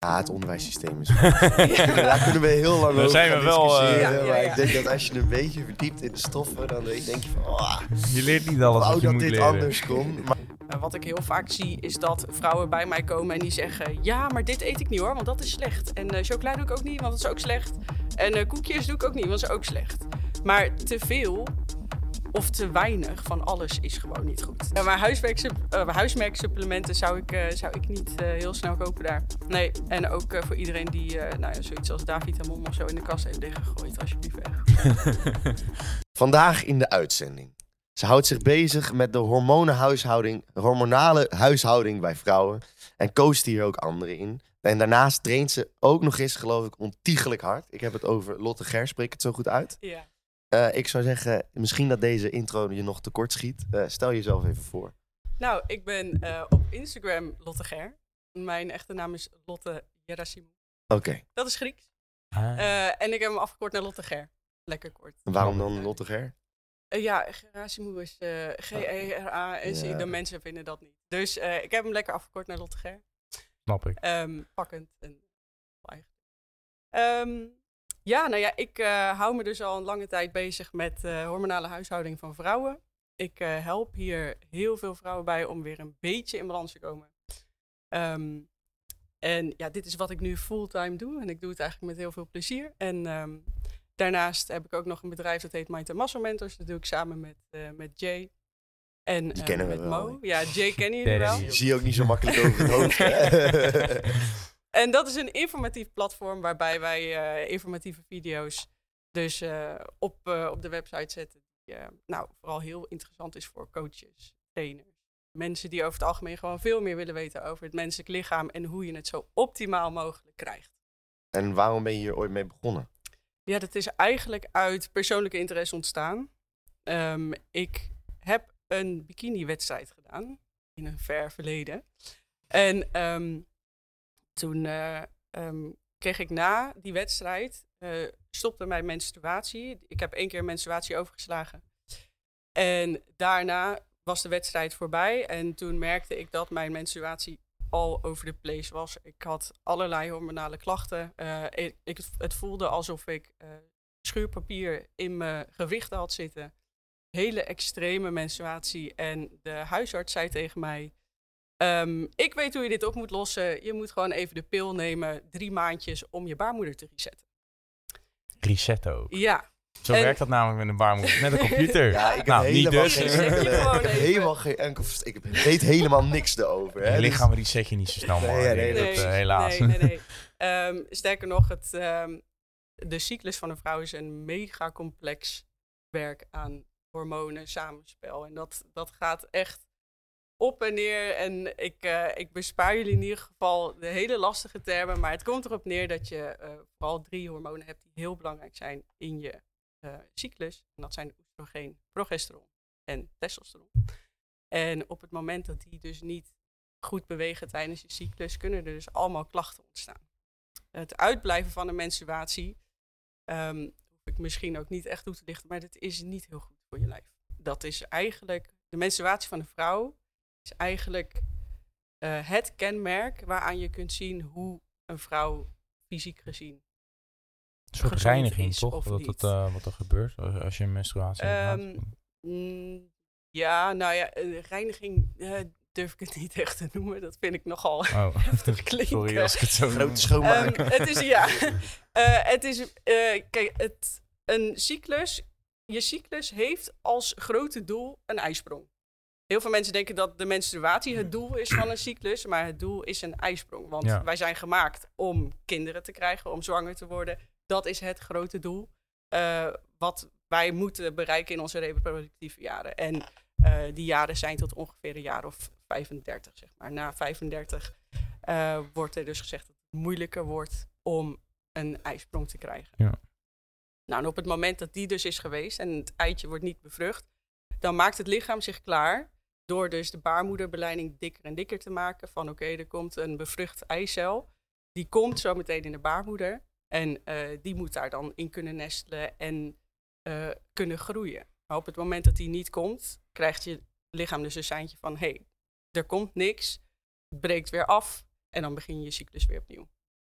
Ja, het onderwijssysteem is. Daar kunnen we heel lang Daar over zijn gaan we wel, eh, Ja, ja, maar ja. ik denk dat als je een beetje verdiept in de stoffen, dan denk je van, oh, Je leert niet alles wou wat je dat moet dit leren. anders kon. Maar wat ik heel vaak zie is dat vrouwen bij mij komen en die zeggen: Ja, maar dit eet ik niet hoor, want dat is slecht. En eh chocola doe ik ook niet, want dat is ook slecht. En eh, koekjes doe ik ook niet, want dat is ook slecht. Maar te veel of te weinig van alles is gewoon niet goed. Maar eh, huismerksupplementen zou ik, eh, zou ik niet eh, heel snel kopen daar. Nee, en ook voor iedereen die nou ja, zoiets als Davitamon of zo in de kast heeft het alsjeblieft weg. vandaag in de uitzending. Ze houdt zich bezig met de hormonenhuishouding, hormonale huishouding bij vrouwen. En coacht hier ook anderen in. En daarnaast traint ze ook nog eens, geloof ik, ontiegelijk hard. Ik heb het over Lotte Ger, spreek het zo goed uit? Ja. Eh, ik zou zeggen, misschien dat deze intro je nog tekort schiet. Eh, stel jezelf even voor. Nou, ik ben eh, op Instagram Lotte Ger. Mijn echte naam is Lotte Gerasimou. Oké, Dat is Grieks. Ah. Eh, en ik heb hem afgekort naar Lotte Ger. Lekker kort. en waarom dan Lotte Ger? Eh, ja, Gerasimou is eh G-E-R-A-S-I. Ja. De mensen vinden dat niet. Dus eh, ik heb hem lekker afgekort naar Lotte Ger. Snap ik. Ehm, pakkend en eigenlijk. Ehm, ja, nou ja, ik eh, hou me dus al een lange tijd bezig met eh, hormonale huishouding van vrouwen. Ik eh, help hier heel veel vrouwen bij om weer een beetje in balans te komen. Ehm, en ja, dit is wat ik nu fulltime doe. En ik doe het eigenlijk met heel veel plezier. En ehm, daarnaast heb ik ook nog een bedrijf dat heet Mind Muscle Mentors. Dat doe ik samen met, eh, met Jay. En Die eh, kennen we met wel, Mo. Ja, Jay kennen jullie Daddy. wel. Die zie je ook niet zo makkelijk over het hoofd. En dat is een informatief platform waarbij wij eh, informatieve video's dus eh, op, eh, op de website zetten. Die nou, vooral heel interessant is voor coaches, trainers. Mensen die over het algemeen gewoon veel meer willen weten over het menselijk lichaam en hoe je het zo optimaal mogelijk krijgt. en waarom ben je hier ooit mee begonnen? Ja, dat is eigenlijk uit persoonlijke interesse ontstaan. Ehm, ik heb een bikini-wedstrijd gedaan in een ver verleden. En ehm, toen eh, ehm, kreeg ik na die wedstrijd, eh, stopte mijn menstruatie. Ik heb één keer menstruatie overgeslagen. En daarna was de wedstrijd voorbij. En toen merkte ik dat mijn menstruatie al over de place was. Ik had allerlei hormonale klachten. Eh, ik, het voelde alsof ik eh, schuurpapier in mijn gewrichten had zitten. Hele extreme menstruatie. En de huisarts zei tegen mij... ehm, ik weet hoe je dit op moet lossen. Je moet gewoon even de pil nemen, drie maandjes, om je baarmoeder te resetten. Reset ook. Ja, Zo En- werkt dat namelijk met een baarmoeder. Met een computer. Ja, ik heb nou, niet helemaal dus. geen ik heb helemaal geen enkel Ik weet helemaal niks erover. Hè? Je Dus- lichaam reset je niet zo snel, Nee, man. ja, nee, dat, nee, eh, helaas. Nee, nee, nee. Ehm, sterker nog, het, ehm, de cyclus van een vrouw is een mega complex werk aan hormonen, samenspel. En dat, dat gaat echt op en neer. En ik, eh, ik bespaar jullie in ieder geval de hele lastige termen. Maar het komt erop neer dat je eh, vooral drie hormonen hebt die heel belangrijk zijn in je eh, cyclus. En dat zijn oestrogeen, progesteron en testosteron. En op het moment dat die dus niet goed bewegen tijdens je cyclus, kunnen er dus allemaal klachten ontstaan. Het uitblijven van een menstruatie, ehm, hoef ik misschien ook niet echt toe te lichten, maar dat is niet heel goed voor je lijf. Dat is eigenlijk, de menstruatie van een vrouw is eigenlijk eh, het kenmerk waaraan je kunt zien hoe een vrouw fysiek gezien Een soort reiniging, is toch? Dat het, eh, wat er gebeurt als als je een menstruatie hebt Ehm. Mm, ja, nou ja, eh, reiniging eh, durf ik het niet echt te noemen. Dat vind ik nogal Oh, heftig klinken. sorry als ik het zo. Grote schoonmaak. Ehm, het is, ja, Eh, het is, eh, kijk, het, een cyclus, je cyclus heeft als grote doel een ijsprong. Heel veel mensen denken dat de menstruatie het doel is van een cyclus, maar het doel is een ijsprong. Want Ja. wij zijn gemaakt om kinderen te krijgen, om zwanger te worden. Dat is het grote doel eh, wat wij moeten bereiken in onze reproductieve jaren. En eh, die jaren zijn tot ongeveer een jaar of 35, zeg maar. Na 35 eh, wordt er dus gezegd dat het moeilijker wordt om een ijsprong te krijgen. Ja. Nou, en op het moment dat die dus is geweest en het eitje wordt niet bevrucht, dan maakt het lichaam zich klaar door dus de baarmoederbeleiding dikker en dikker te maken. Van oké, er komt een bevrucht eicel. Die komt zo meteen in de baarmoeder. En eh, die moet daar dan in kunnen nestelen en eh, kunnen groeien. Maar op het moment dat die niet komt, krijgt je lichaam dus een seintje van... hé, hey, er komt niks, het breekt weer af en dan begin je je cyclus weer opnieuw.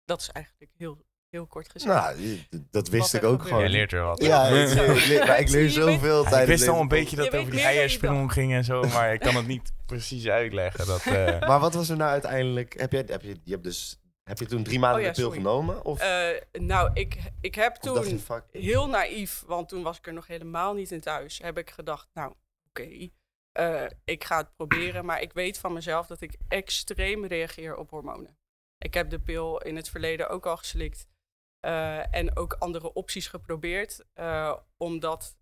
Dat is eigenlijk heel, heel kort gezegd. Nou, je- dat wist Wat ik ook gewoon. Jij leert er wat. Ja, Ja, ik, leer, maar ik leer je, je zoveel tijdens ik wist al een beetje dat Je het over die je eiersprong ging en zo, maar ik kan het niet precies uitleggen. Dat, eh, Maar wat was er nou uiteindelijk? Heb je, heb je, je hebt dus, heb je toen drie maanden Oh ja, de pil genomen? Of, Eh, nou, ik, ik heb je, toen fuck, heel naïef, want toen was ik er nog helemaal niet in thuis, heb ik gedacht, nou, oké, eh, ik ga het proberen, maar ik weet van mezelf dat ik extreem reageer op hormonen. Ik heb de pil in het verleden ook al geslikt eh, en ook andere opties geprobeerd, eh, omdat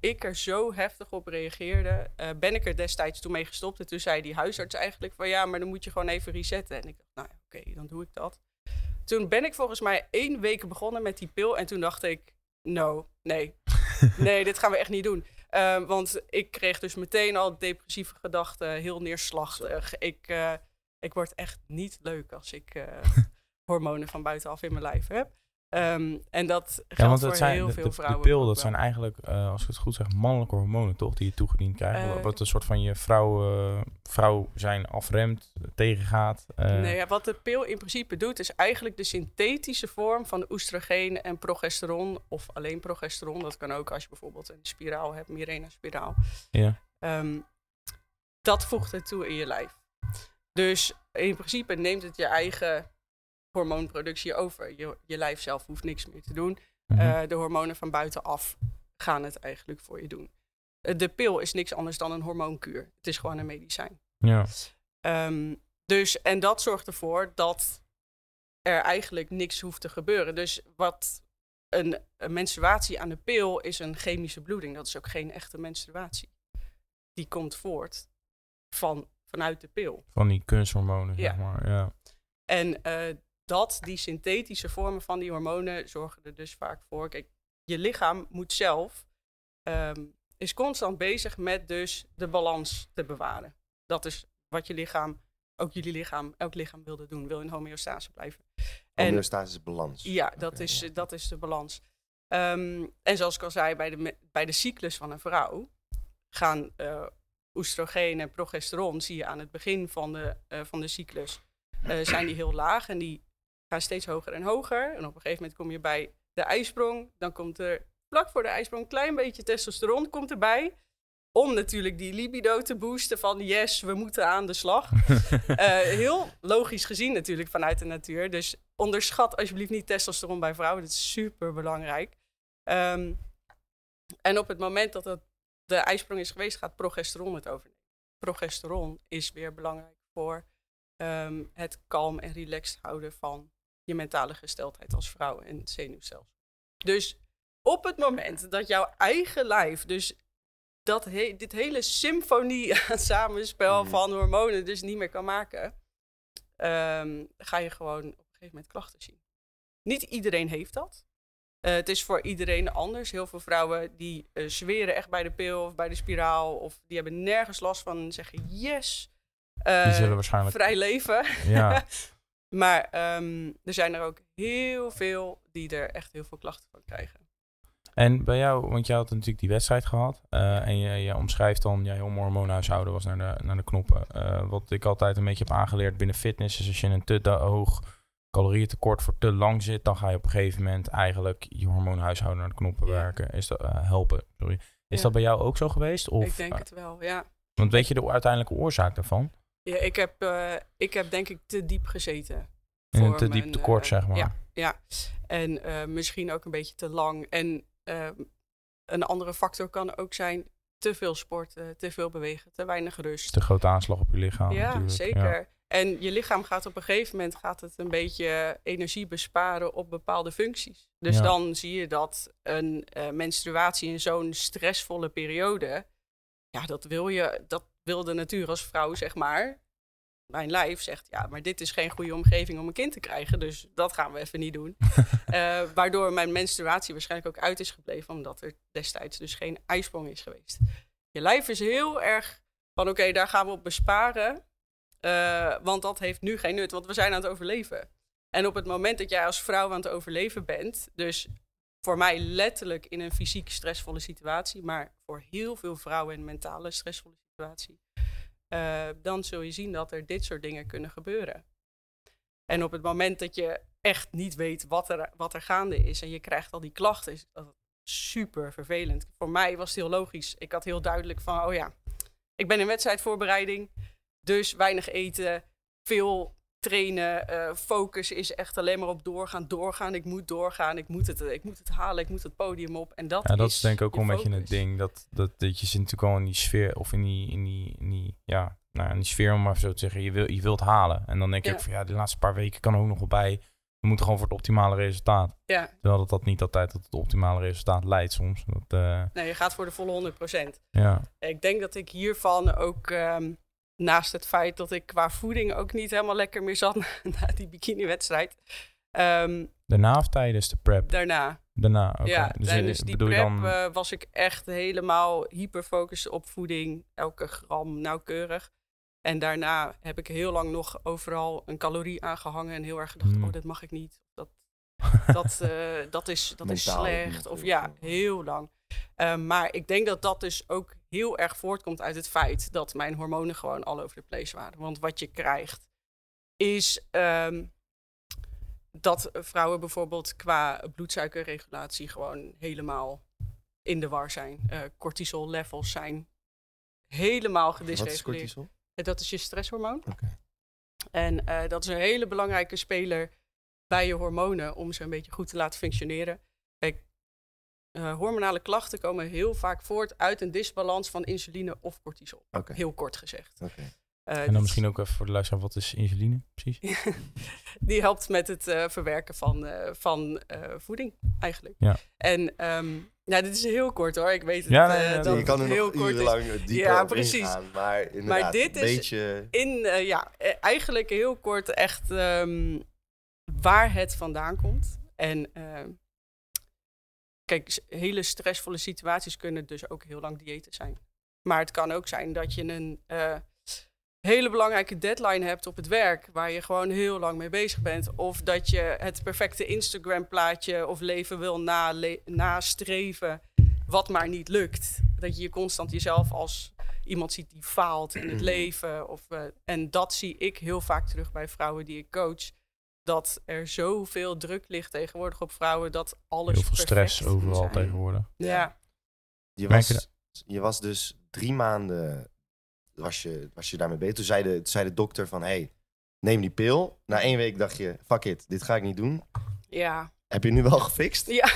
ik er zo heftig op reageerde, eh, ben ik er destijds toen mee gestopt. En toen zei die huisarts eigenlijk van ja, maar dan moet je gewoon even resetten. En ik dacht, nou ja, oké, dan doe ik dat. Toen ben ik volgens mij één week begonnen met die pil. En toen dacht ik, no, nee. Nee, dit gaan we echt niet doen. Eh, want ik kreeg dus meteen al depressieve gedachten, heel neerslachtig. Ik, ik word echt niet leuk als ik hormonen van buitenaf in mijn lijf heb. Ehm, en dat geldt ja, want voor zijn, heel de, veel de, vrouwen. de pil, dat zijn eigenlijk, eh, als ik het goed zeg, mannelijke hormonen toch, die je toegediend krijgt. Eh, wat een soort van je vrouw, eh, vrouw zijn afremt, tegengaat. Nee, ja, wat de pil in principe doet, is eigenlijk de synthetische vorm van oestrogeen en progesteron. Of alleen progesteron. Dat kan ook als je bijvoorbeeld een spiraal hebt, Mirena-spiraal. Ja. Ehm, dat voegt het toe in je lijf. Dus in principe neemt het je eigen hormoonproductie over. Je, je lijf zelf hoeft niks meer te doen. mhm. Eh, de hormonen van buitenaf gaan het eigenlijk voor je doen. Eh, de pil is niks anders dan een hormoonkuur. Het is gewoon een medicijn. ja. Ehm, dus, en dat zorgt ervoor dat er eigenlijk niks hoeft te gebeuren. Dus wat een, een menstruatie aan de pil is een chemische bloeding. Dat is ook geen echte menstruatie. Die komt voort van, vanuit de pil. Van die kunsthormonen, Ja. zeg maar. Ja. En eh, dat, die synthetische vormen van die hormonen, zorgen er dus vaak voor. Kijk, je lichaam moet zelf, ehm, is constant bezig met dus de balans te bewaren. Dat is wat je lichaam, ook jullie lichaam, elk lichaam wilde doen, wil in homeostase blijven. En homeostatische balans. ja, dat, is, ja. dat is de balans. Ehm, en zoals ik al zei, bij de, bij de cyclus van een vrouw gaan eh oestrogeen en progesteron, zie je aan het begin van de, eh, van de cyclus, eh, zijn die heel laag en die gaan steeds hoger en hoger. En op een gegeven moment kom je bij de ijsprong, dan komt er vlak voor de ijsprong een klein beetje testosteron komt erbij. Om natuurlijk die libido te boosten van yes, we moeten aan de slag. Eh, heel logisch gezien natuurlijk vanuit de natuur. Dus onderschat alsjeblieft niet testosteron bij vrouwen. Dat is super belangrijk. Ehm, en op het moment dat het, de ijsprong is geweest, gaat progesteron het overnemen. Progesteron is weer belangrijk voor ehm, het kalm en relaxed houden van je mentale gesteldheid als vrouw en zenuwstelsel. Dus op het moment dat jouw eigen lijf, dus dat he- dit hele symfonie aan samenspel Mhm. van hormonen dus niet meer kan maken, ehm, ga je gewoon op een gegeven moment klachten zien. Niet iedereen heeft dat. Eh, het is voor iedereen anders. Heel veel vrouwen die eh, zweren echt bij de pil of bij de spiraal of die hebben nergens last van en zeggen yes, eh, Die zullen waarschijnlijk... vrij leven. Ja, maar ehm, er zijn er ook heel veel die er echt heel veel klachten van krijgen. En bij jou, want jij had natuurlijk die wedstrijd gehad. eh, en je, je omschrijft dan, ja, heel hormoonhuishouden was naar de, naar de knoppen. Eh, wat ik altijd een beetje heb aangeleerd binnen fitness is als je in een te hoog calorieëntekort voor te lang zit, dan ga je op een gegeven moment eigenlijk je hormoonhuishouden naar de knoppen Ja. werken. Is dat, eh, helpen, sorry. Is Ja. dat bij jou ook zo geweest? Of, ik denk het wel, ja. want weet je de uiteindelijke oorzaak daarvan? Ja ik, heb, eh, ik heb denk ik te diep gezeten. In een te diep mijn, tekort, eh, zeg maar. Ja, ja. en eh, misschien ook een beetje te lang. En eh, een andere factor kan ook zijn te veel sporten, te veel bewegen, te weinig rust. Te grote aanslag op je lichaam. ja, natuurlijk. zeker. En je lichaam gaat op een gegeven moment gaat het een beetje energie besparen op bepaalde functies. Dus Ja. dan zie je dat een menstruatie in zo'n stressvolle periode, ja, dat wil je, dat wil de natuur als vrouw, zeg maar. Mijn lijf zegt, ja, maar dit is geen goede omgeving om een kind te krijgen, dus dat gaan we even niet doen. Eh, waardoor mijn menstruatie waarschijnlijk ook uit is gebleven, omdat er destijds dus geen ijsprong is geweest. Je lijf is heel erg van, oké, daar gaan we op besparen. Eh, want dat heeft nu geen nut, want we zijn aan het overleven. En op het moment dat jij als vrouw aan het overleven bent, dus voor mij letterlijk in een fysiek stressvolle situatie, maar voor heel veel vrouwen in een mentale stressvolle situatie, eh, dan zul je zien dat er dit soort dingen kunnen gebeuren. En op het moment dat je echt niet weet wat er, wat er gaande is en je krijgt al die klachten, is dat super vervelend. Voor mij was het heel logisch. Ik had heel duidelijk van, oh ja, ik ben in wedstrijdvoorbereiding, dus weinig eten, veel trainen, eh, focus is echt alleen maar op doorgaan, doorgaan. Ik moet doorgaan, ik moet het, ik moet het halen, ik moet het podium op. En dat, Ja, dat is is denk ik ook wel je een beetje het ding. Dat, dat, dat je zit natuurlijk al in die sfeer, of in die, in die, in die, ja, nou, in die sfeer om maar zo te zeggen. Je, wil, je wilt halen. En dan denk je Ja. ook van ja, de laatste paar weken kan er ook nog wel bij. We moeten gewoon voor het optimale resultaat. Ja, Terwijl dat, dat niet altijd tot het optimale resultaat leidt soms. Dat, eh, nee, je gaat voor de volle 100%. ja. Ik denk dat ik hiervan ook, ehm, naast het feit dat ik qua voeding ook niet helemaal lekker meer zat na die bikini-wedstrijd, ehm, Daarna of tijdens de prep? daarna. Daarna, oké. Ja, Dus, eh, tijdens die prep dan... eh, was ik echt helemaal hyperfocust op voeding, elke gram nauwkeurig. En daarna heb ik heel lang nog overal een calorie aangehangen en heel erg gedacht, Hmm. oh, dat mag ik niet. Dat, dat, eh, dat, is, dat is Mentaal slecht. Of ja, heel lang. Eh, maar ik denk dat dat dus ook heel erg voortkomt uit het feit dat mijn hormonen gewoon all over the place waren. Want wat je krijgt is ehm, dat vrouwen bijvoorbeeld qua bloedsuikerregulatie gewoon helemaal in de war zijn. Eh cortisol levels zijn helemaal Wat is cortisol? En Dat is je stresshormoon. Oké. En eh, dat is een hele belangrijke speler bij je hormonen om ze een beetje goed te laten functioneren. Kijk, eh, hormonale klachten komen heel vaak voort uit een disbalans van insuline of cortisol. Oké. Heel kort gezegd. Oké. Eh, en dan misschien ook even voor de luisteraar, wat is insuline precies? die helpt met het eh, verwerken van, eh, van eh, voeding, eigenlijk. Ja. En ehm, ja, dit is heel kort hoor. Ik weet het, Ja, nee, nee, dat nee, je kan er heel nog kort urenlang dieper Ja, precies. ingaan, maar inderdaad, dit een is- beetje... In, ja, eigenlijk heel kort echt ehm, waar het vandaan komt. En ehm, kijk, hele stressvolle situaties kunnen dus ook heel lang diëten zijn. Maar het kan ook zijn dat je een eh, hele belangrijke deadline hebt op het werk, waar je gewoon heel lang mee bezig bent. Of dat je het perfecte Instagram-plaatje of leven wil nale- nastreven, wat maar niet lukt. Dat je je constant jezelf als iemand ziet die faalt in het leven. Of, eh, en dat zie ik heel vaak terug bij vrouwen die ik coach. Dat er zoveel druk ligt tegenwoordig op vrouwen dat alles Heel veel stress overal zijn. tegenwoordig. Ja, Je was, je was dus drie maanden was je, was je daarmee bezig. Toen zei de, toen zei de dokter van, hey, neem die pil. Na één week dacht je, fuck it, dit ga ik niet doen. ja. Heb je nu wel gefixt? ja.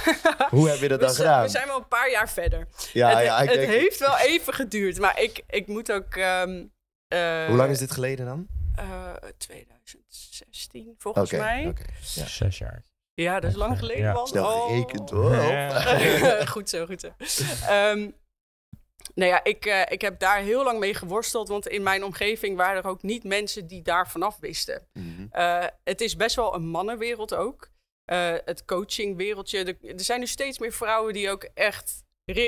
Hoe heb je dat we, dan gedaan? we zijn wel een paar jaar verder. ja, het ja, ik het denk- heeft wel even geduurd, maar ik, ik moet ook. ehm, eh, Hoe lang is dit geleden dan? Eh, 2016, volgens Oké, mij. oké. Ja. Zes jaar. Ja, dat is lang geleden, Ja. man. Snel Oh. gerekend hoor. Ja. goed zo, goed zo. Ehm, nou ja, ik, eh, ik heb daar heel lang mee geworsteld, want in mijn omgeving waren er ook niet mensen die daar vanaf wisten. Mhm. Eh, het is best wel een mannenwereld ook. Eh, het coachingwereldje. Er, er zijn nu steeds meer vrouwen die ook echt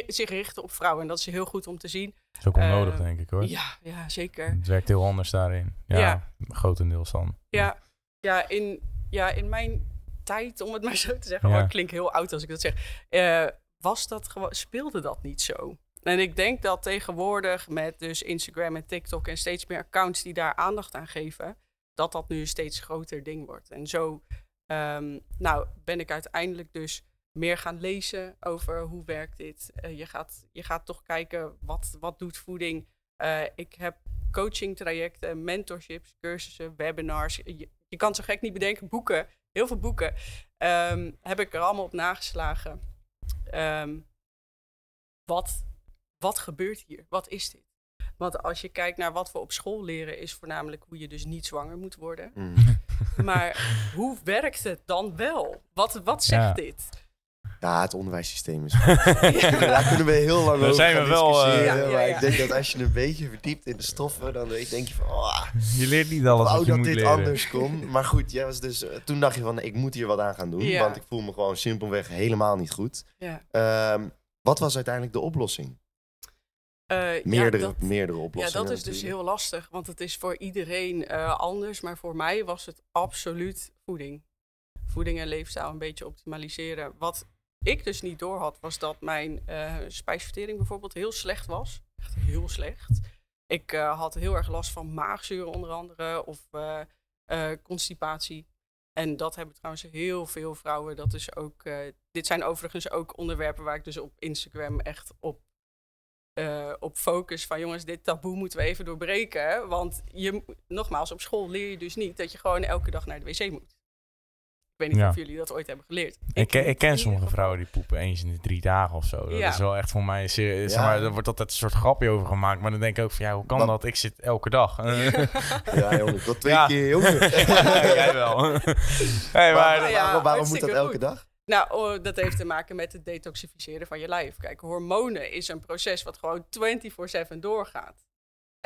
zich richten op vrouwen. En dat is heel goed om te zien. Dat is ook wel Eh, nodig, denk ik hoor. Ja, ja zeker. Het werkt heel anders daarin. Ja, Ja. grotendeels dan. Ja, ja, in, ja, in mijn tijd, om het maar zo te zeggen. Ja. Oh, ik klink heel oud als ik dat zeg. eh, was dat speelde dat niet zo? En ik denk dat tegenwoordig met dus Instagram en TikTok en steeds meer accounts die daar aandacht aan geven, dat dat nu een steeds groter ding wordt. En zo ehm, nou, ben ik uiteindelijk dus meer gaan lezen over hoe werkt dit. Eh, je, gaat, je gaat toch kijken wat, wat doet voeding. Eh, ik heb coaching trajecten, mentorships, cursussen, webinars. Je, je kan zo gek niet bedenken, boeken. Heel veel boeken. Ehm, heb ik er allemaal op nageslagen. Ehm, wat, wat gebeurt hier? Wat is dit? Want als je kijkt naar wat we op school leren, is voornamelijk hoe je dus niet zwanger moet worden. Mhm. Maar hoe werkt het dan wel? Wat, wat zegt Ja. dit? Ja, het onderwijssysteem is... Daar kunnen we heel lang over zijn gaan we wel, eh, discussiëren, Ja, ja, maar ja. ik denk dat als je een beetje verdiept in de stoffen, dan denk je van... Oh, Je leert niet alles wou wat je dat dit leren. anders kon. Maar goed, jij was dus, eh, toen dacht je van, ik moet hier wat aan gaan doen. Ja. Want ik voel me gewoon simpelweg helemaal niet goed. Ja. Ehm, wat was uiteindelijk de oplossing? Eh, ja, Meerdere, dat- meerdere Ja, oplossingen dat is dus heel lastig, want het is voor iedereen eh, anders. Maar voor mij was het absoluut voeding. Voeding en leefstijl een beetje optimaliseren. Wat ik dus niet doorhad, was dat mijn eh, spijsvertering bijvoorbeeld heel slecht was. Echt heel slecht. Ik eh, had heel erg last van maagzuur onder andere, of eh, constipatie. En dat hebben trouwens heel veel vrouwen. Dat is ook, dit zijn overigens ook onderwerpen waar ik dus op Instagram echt op, op focus. Van jongens, dit taboe moeten we even doorbreken. Want je, nogmaals, op school leer je dus niet dat je gewoon elke dag naar de wc moet. Ik weet niet Ja. of jullie dat ooit hebben geleerd. Ik, ik ken sommige vrouwen die poepen eens in de drie dagen of zo. Dat Ja. is wel echt voor mij... Serieus, Ja. zeg maar, er wordt altijd een soort grapje over gemaakt. Maar dan denk ik ook van, ja, hoe kan dat? Ik zit elke dag. Ja, jongen. Tot twee keer, jongen. Jij wel. hey, maar, Maar ja, waarom waarom moet dat elke goed. dag? Nou, oh, dat heeft te maken met het detoxificeren van je lijf. Kijk, hormonen is een proces wat gewoon 24/7 doorgaat.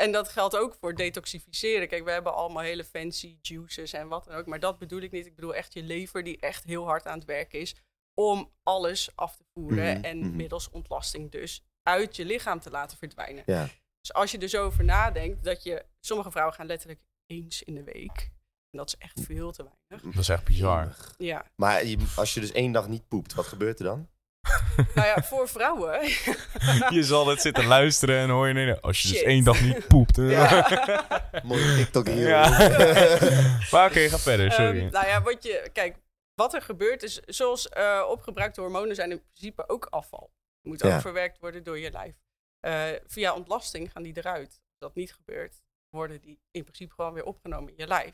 En dat geldt ook voor detoxificeren. Kijk, we hebben allemaal hele fancy juices en wat dan ook. Maar dat bedoel ik niet. Ik bedoel echt je lever die echt heel hard aan het werk is om alles af te voeren. Mhm, en mhm. middels ontlasting dus uit je lichaam te laten verdwijnen. Ja. Dus als je er zo over nadenkt, dat je... Sommige vrouwen gaan letterlijk eens in de week. En dat is echt veel te weinig. Dat is echt bizar. Ja. Maar als je dus één dag niet poept, wat gebeurt er dan? Nou ja, voor vrouwen... Je zal het zitten luisteren en hoor je... Nee, nee, als je dus één dag niet poept. Mooie TikTok hier. Maar oké, ga verder, sorry. Ehm, nou ja, wat je, kijk, wat er gebeurt is, zoals eh, opgebruikte hormonen zijn in principe ook afval. Die moet Ja. ook verwerkt worden door je lijf. Eh, via ontlasting gaan die eruit. Als dat niet gebeurt, worden die in principe gewoon weer opgenomen in je lijf.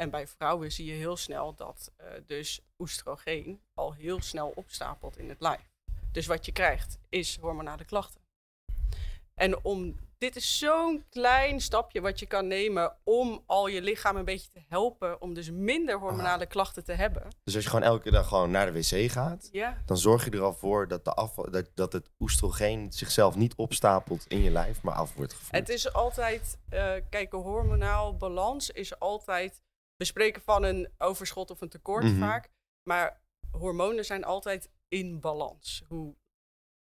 En bij vrouwen zie je heel snel dat eh, dus oestrogeen al heel snel opstapelt in het lijf. Dus wat je krijgt is hormonale klachten. En om, dit is zo'n klein stapje wat je kan nemen om al je lichaam een beetje te helpen om dus minder hormonale klachten te hebben. Dus als je gewoon elke dag gewoon naar de wc gaat, Ja, dan zorg je er al voor dat, de afval, dat, dat het oestrogeen zichzelf niet opstapelt in je lijf, maar af wordt gevoerd. het is altijd, eh kijk, een hormonaal balans is altijd, we spreken van een overschot of een tekort Mhm. vaak, maar hormonen zijn altijd in balans. Hoe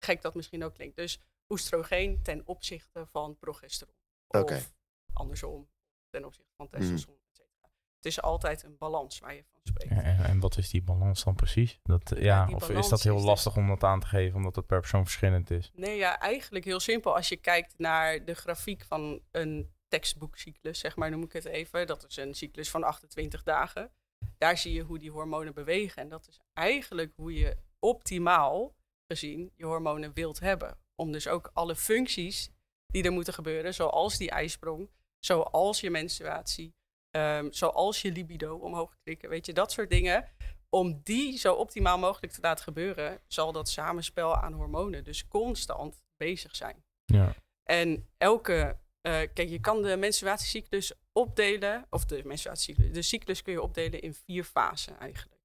gek dat misschien ook klinkt. Dus oestrogeen ten opzichte van progesteron. Oké. Of andersom, ten opzichte van Mhm. testosteron. et cetera. Het is altijd een balans waar je van spreekt. Ja, en, en wat is die balans dan precies? Dat, ja, of is dat heel is dus- lastig om dat aan te geven, omdat het per persoon verschillend is? Nee, ja, eigenlijk heel simpel. Als je kijkt naar de grafiek van een tekstboekcyclus, zeg maar, noem ik het even. Dat is een cyclus van 28 dagen. Daar zie je hoe die hormonen bewegen. En dat is eigenlijk hoe je optimaal gezien je hormonen wilt hebben. Om dus ook alle functies die er moeten gebeuren, zoals die ijsprong, zoals je menstruatie, ehm, zoals je libido omhoog klikken, weet je, dat soort dingen. Om die zo optimaal mogelijk te laten gebeuren, zal dat samenspel aan hormonen dus constant bezig zijn. Ja. En elke, eh, kijk, je kan de menstruatiecyclus opdelen, of de menstruatiecyclus, de cyclus kun je opdelen in vier fasen eigenlijk.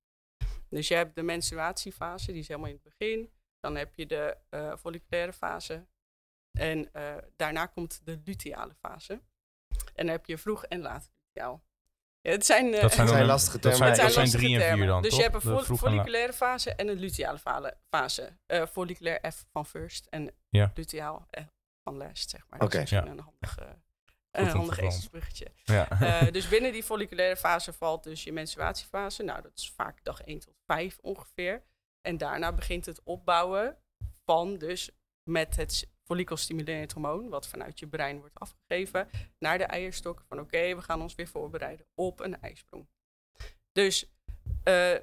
Dus je hebt de menstruatiefase, die is helemaal in het begin. Dan heb je de eh, folliculaire fase. En eh, daarna komt de luteale fase. En dan heb je vroeg en laat luteaal. Ja, het zijn, eh, Dat zijn, zijn lastige dat termen. zijn, dat zijn lastige drie en vier termen. dan, Dus toch? je hebt een folliculaire fase en een luteale fase. Eh folliculair F van first en Ja. luteaal F van last, zeg maar. Oké. Dat is Ja. een handig, eh, een handig ezelsbruggetje. Ja. Eh, dus binnen die folliculaire fase valt dus je menstruatiefase. Nou, dat is vaak dag 1 tot 5 ongeveer. En daarna begint het opbouwen van dus met het follikelstimulerend hormoon, wat vanuit je brein wordt afgegeven, naar de eierstok. Van oké, we gaan ons weer voorbereiden op een ijsprong. Dus eh,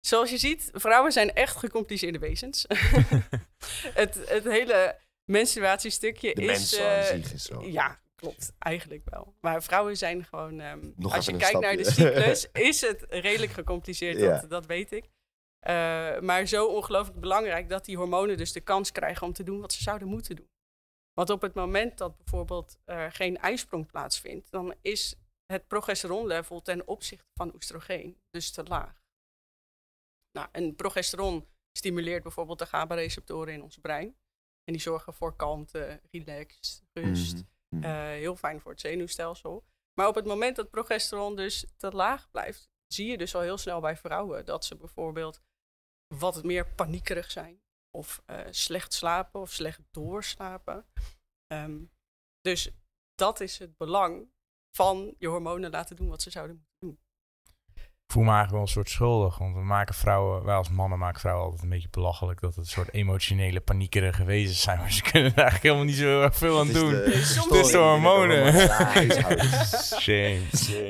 zoals je ziet, vrouwen zijn echt gecompliceerde wezens. het, het hele menstruatiestukje de is... mensen eh, is zo. ja, klopt. Eigenlijk wel. Maar vrouwen zijn gewoon... ehm, als je kijkt naar de cyclus, is het redelijk gecompliceerd. Ja. Dat, dat weet ik. Eh, maar zo ongelooflijk belangrijk dat die hormonen dus de kans krijgen om te doen wat ze zouden moeten doen. Want op het moment dat bijvoorbeeld er geen ijsprong plaatsvindt, dan is het progesteronlevel ten opzichte van oestrogeen dus te laag. Nou, en progesteron stimuleert bijvoorbeeld de GABA-receptoren in ons brein. En die zorgen voor kalmte, relax, rust. Mhm. Mhm. Eh, heel fijn voor het zenuwstelsel. Maar op het moment dat progesteron dus te laag blijft, zie je dus al heel snel bij vrouwen dat ze bijvoorbeeld wat meer paniekerig zijn. Of eh, slecht slapen of slecht doorslapen. Ehm, dus dat is het belang van je hormonen laten doen wat ze zouden moeten voel me eigenlijk wel een soort schuldig. Want we maken vrouwen, wij als mannen maken vrouwen altijd een beetje belachelijk. Dat het een soort emotionele, paniekerige wezens zijn. Maar ze kunnen er eigenlijk helemaal niet zo heel erg veel aan Het doen. Het is de hormonen. Shame.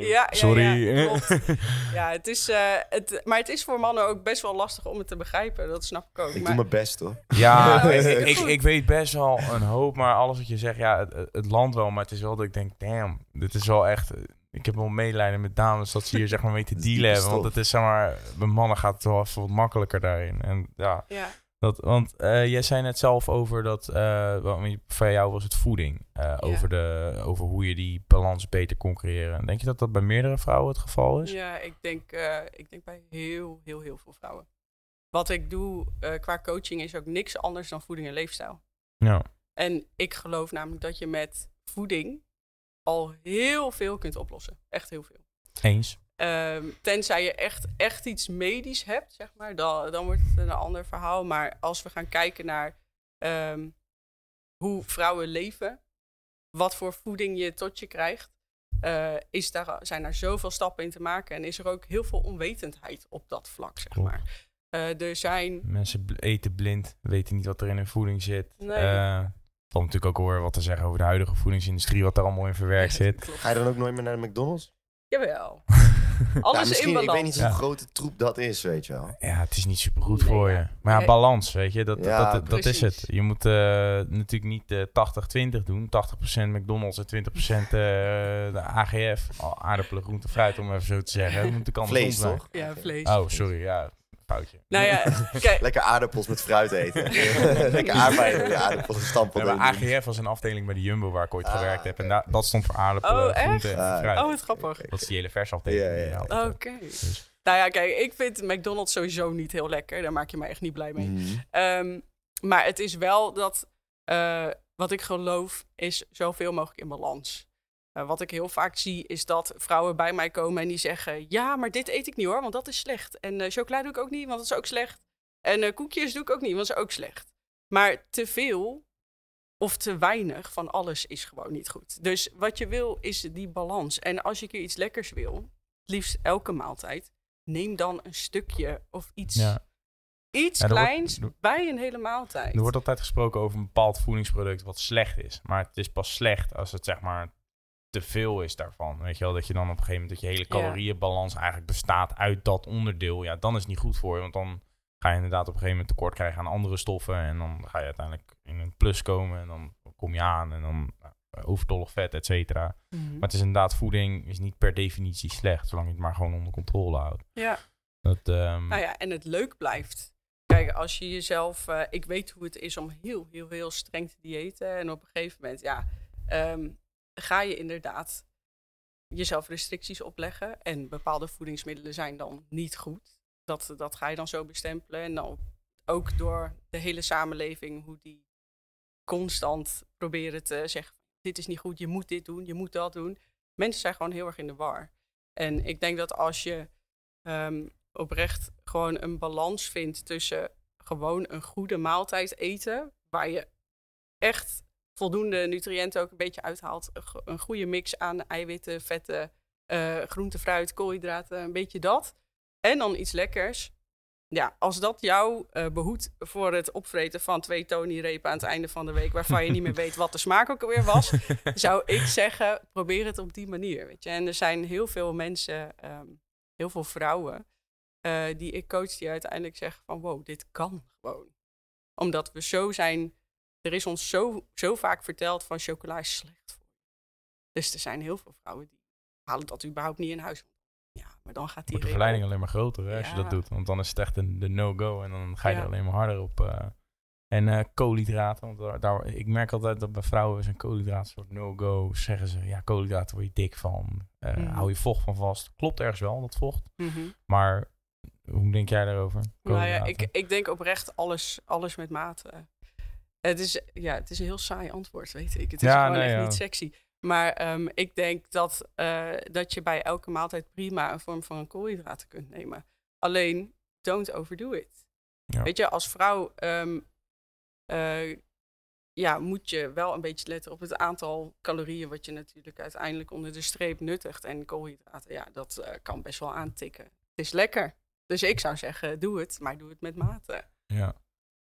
Ja, Sorry. Ja, het is, eh, het, maar het is voor mannen ook best wel lastig om het te begrijpen. Dat snap ik ook. Ik maar, doe mijn best hoor. Ja, ik, ik weet best wel een hoop, maar alles wat je zegt, ja, het, het land wel. Maar het is wel dat ik denk, damn, dit is wel echt... Ik heb wel medelijden met dames dat ze hier zeg maar mee te dealen hebben. Want het is zeg maar, bij mannen gaat het wel even wat makkelijker daarin. En ja, ja, dat, want eh, jij zei net zelf over dat, eh, wel, voor jou was het voeding. eh, over, de, over hoe je die balans beter kon creëren. Denk je dat dat bij meerdere vrouwen het geval is? ja ik, denk, eh, ik denk bij heel, heel, heel veel vrouwen. Wat ik doe eh, qua coaching is ook niks anders dan voeding en leefstijl. Ja. En ik geloof namelijk dat je met voeding al heel veel kunt oplossen. Echt heel veel. Eens. Ehm, tenzij je echt, echt iets medisch hebt, zeg maar, dan, dan wordt het een ander verhaal. Maar als we gaan kijken naar ehm, hoe vrouwen leven, wat voor voeding je tot je krijgt, eh, is daar, zijn er zoveel stappen in te maken. En is er ook heel veel onwetendheid op dat vlak, zeg Klopt. maar. Eh, er zijn Mensen eten blind, weten niet wat er in hun voeding zit. Nee. Eh, valt natuurlijk ook hoor wat te zeggen over de huidige voedingsindustrie, wat daar allemaal in verwerkt zit. Ga je dan ook nooit meer naar de McDonald's? Jawel. ja, Alles misschien, in balans. ik weet niet hoe Ja. grote troep dat is, weet je wel. Ja, het is niet super goed Nee, voor ja. je. Maar ja, Nee. balans, weet je, dat, Ja, dat, dat is het. Je moet eh, natuurlijk niet eh 80-20 doen. 80% McDonald's en 20% eh, de AGF. Oh, aardappelen, groente, fruit, om even zo te zeggen. Dat moet Vlees, toch? Ja, vlees. Oh, sorry, ja, foutje. Nou ja, kijk, Lekker aardappels met fruit eten. Lekker aardbeien met aardappels gestampeld. Ja, maar in. AGF was een afdeling bij de Jumbo waar ik ooit Ah, gewerkt heb. En da- dat stond voor aardappelen, Oh, echt? groente en Ah, fruit. oh, wat grappig. Dat is die hele versafdeling. Ja, die ja, je ja. altijd Oké. Dus- Nou ja, kijk, ik vind McDonald's sowieso niet heel lekker. Daar maak je me echt niet blij mee. Mhm. Ehm, maar het is wel dat, eh, wat ik geloof, is zoveel mogelijk in balans. Eh, wat ik heel vaak zie, is dat vrouwen bij mij komen en die zeggen... Ja, maar dit eet ik niet hoor, want dat is slecht. En eh chocola doe ik ook niet, want dat is ook slecht. En eh, koekjes doe ik ook niet, want dat is ook slecht. Maar te veel of te weinig van alles is gewoon niet goed. Dus wat je wil, is die balans. En als je keer iets lekkers wil, het liefst elke maaltijd... neem dan een stukje of iets Ja. iets Ja, wordt- kleins bij een hele maaltijd. Er wordt altijd gesproken over een bepaald voedingsproduct wat slecht is. Maar het is pas slecht als het zeg maar te veel is daarvan. Weet je wel, dat je dan op een gegeven moment dat je hele calorieënbalans eigenlijk bestaat uit dat onderdeel. Ja, dan is het niet goed voor je. Want dan ga je inderdaad op een gegeven moment tekort krijgen aan andere stoffen. En dan ga je uiteindelijk in een plus komen. En dan kom je aan en dan nou, overtollig vet, et cetera. Mhm. Maar het is inderdaad, voeding is niet per definitie slecht. Zolang je het maar gewoon onder controle houdt. Ja, Dat, ehm, nou ja, en het leuk blijft. Kijk, als je jezelf... eh, ik weet hoe het is om heel, heel, heel streng te diëten. En op een gegeven moment, ja... ehm, ga je inderdaad jezelf restricties opleggen. En bepaalde voedingsmiddelen zijn dan niet goed. Dat, dat ga je dan zo bestempelen. En dan ook door de hele samenleving, hoe die constant proberen te zeggen: dit is niet goed, je moet dit doen, je moet dat doen. Mensen zijn gewoon heel erg in de war. En ik denk dat als je ehm, oprecht gewoon een balans vindt tussen gewoon een goede maaltijd eten, waar je echt voldoende nutriënten ook een beetje uithaalt, een go- een goede mix aan eiwitten, vetten, eh groente, fruit, koolhydraten, een beetje dat. En dan iets lekkers. Ja, als dat jou eh, behoedt voor het opvreten van twee Tony-repen aan het einde van de week, waarvan je niet meer weet wat de smaak ook alweer was, zou ik zeggen, probeer het op die manier. Weet je? En er zijn heel veel mensen, ehm, heel veel vrouwen, eh, die ik coach, die uiteindelijk zeggen van wow, dit kan gewoon. Omdat we zo zijn, er is ons zo, zo vaak verteld van chocola is slecht voor je. Dus er zijn heel veel vrouwen die halen dat überhaupt niet in huis. Ja, maar dan gaat die wordt de verleiding alleen maar groter hè, als je dat doet. Want dan is het echt een, de no-go en dan ga je Ja. er alleen maar harder op. eh. En eh, koolhydraten, want daar, daar- ik merk altijd dat bij vrouwen koolhydraten een soort no-go. Zeggen ze, ja, koolhydraten word je dik van. Eh, Mhm. Hou je vocht van vast. Klopt ergens wel, dat vocht. Mhm. Maar hoe denk jij daarover? Nou ja, Koolhydraten? ik, ik denk oprecht alles, alles met mate. Het is, ja, het is een heel saai antwoord, weet ik. Het is Ja, gewoon nee, echt ja. niet sexy. Maar ehm, ik denk dat, eh, dat je bij elke maaltijd prima een vorm van koolhydraten kunt nemen. Alleen, don't overdo it. Ja. Weet je, als vrouw ehm, eh, ja, moet je wel een beetje letten op het aantal calorieën... wat je natuurlijk uiteindelijk onder de streep nuttigt. En koolhydraten, ja, dat eh, kan best wel aantikken. het is lekker. Dus ik zou zeggen, doe het, maar doe het met mate. Ja.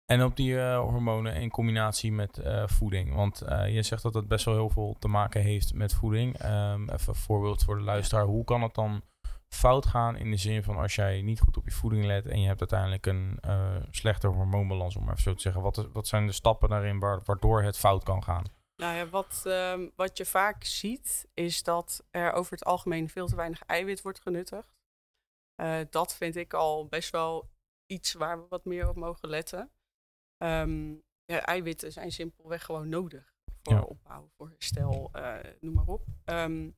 En op die eh, hormonen in combinatie met eh, voeding. Want eh, je zegt dat het best wel heel veel te maken heeft met voeding. Ehm, even een voorbeeld voor de luisteraar. Hoe kan het dan fout gaan in de zin van als jij niet goed op je voeding let en je hebt uiteindelijk een slechte hormoonbalans, om maar even zo te zeggen. Wat, is, wat zijn de stappen daarin waar, waardoor het fout kan gaan? Nou ja, wat, uh, wat je vaak ziet is dat er over het algemeen veel te weinig eiwit wordt genuttigd. Dat vind ik al best wel iets waar we wat meer op mogen letten. Um, ja, eiwitten zijn simpelweg gewoon nodig voor ja. opbouw, voor herstel, uh, noem maar op. Um,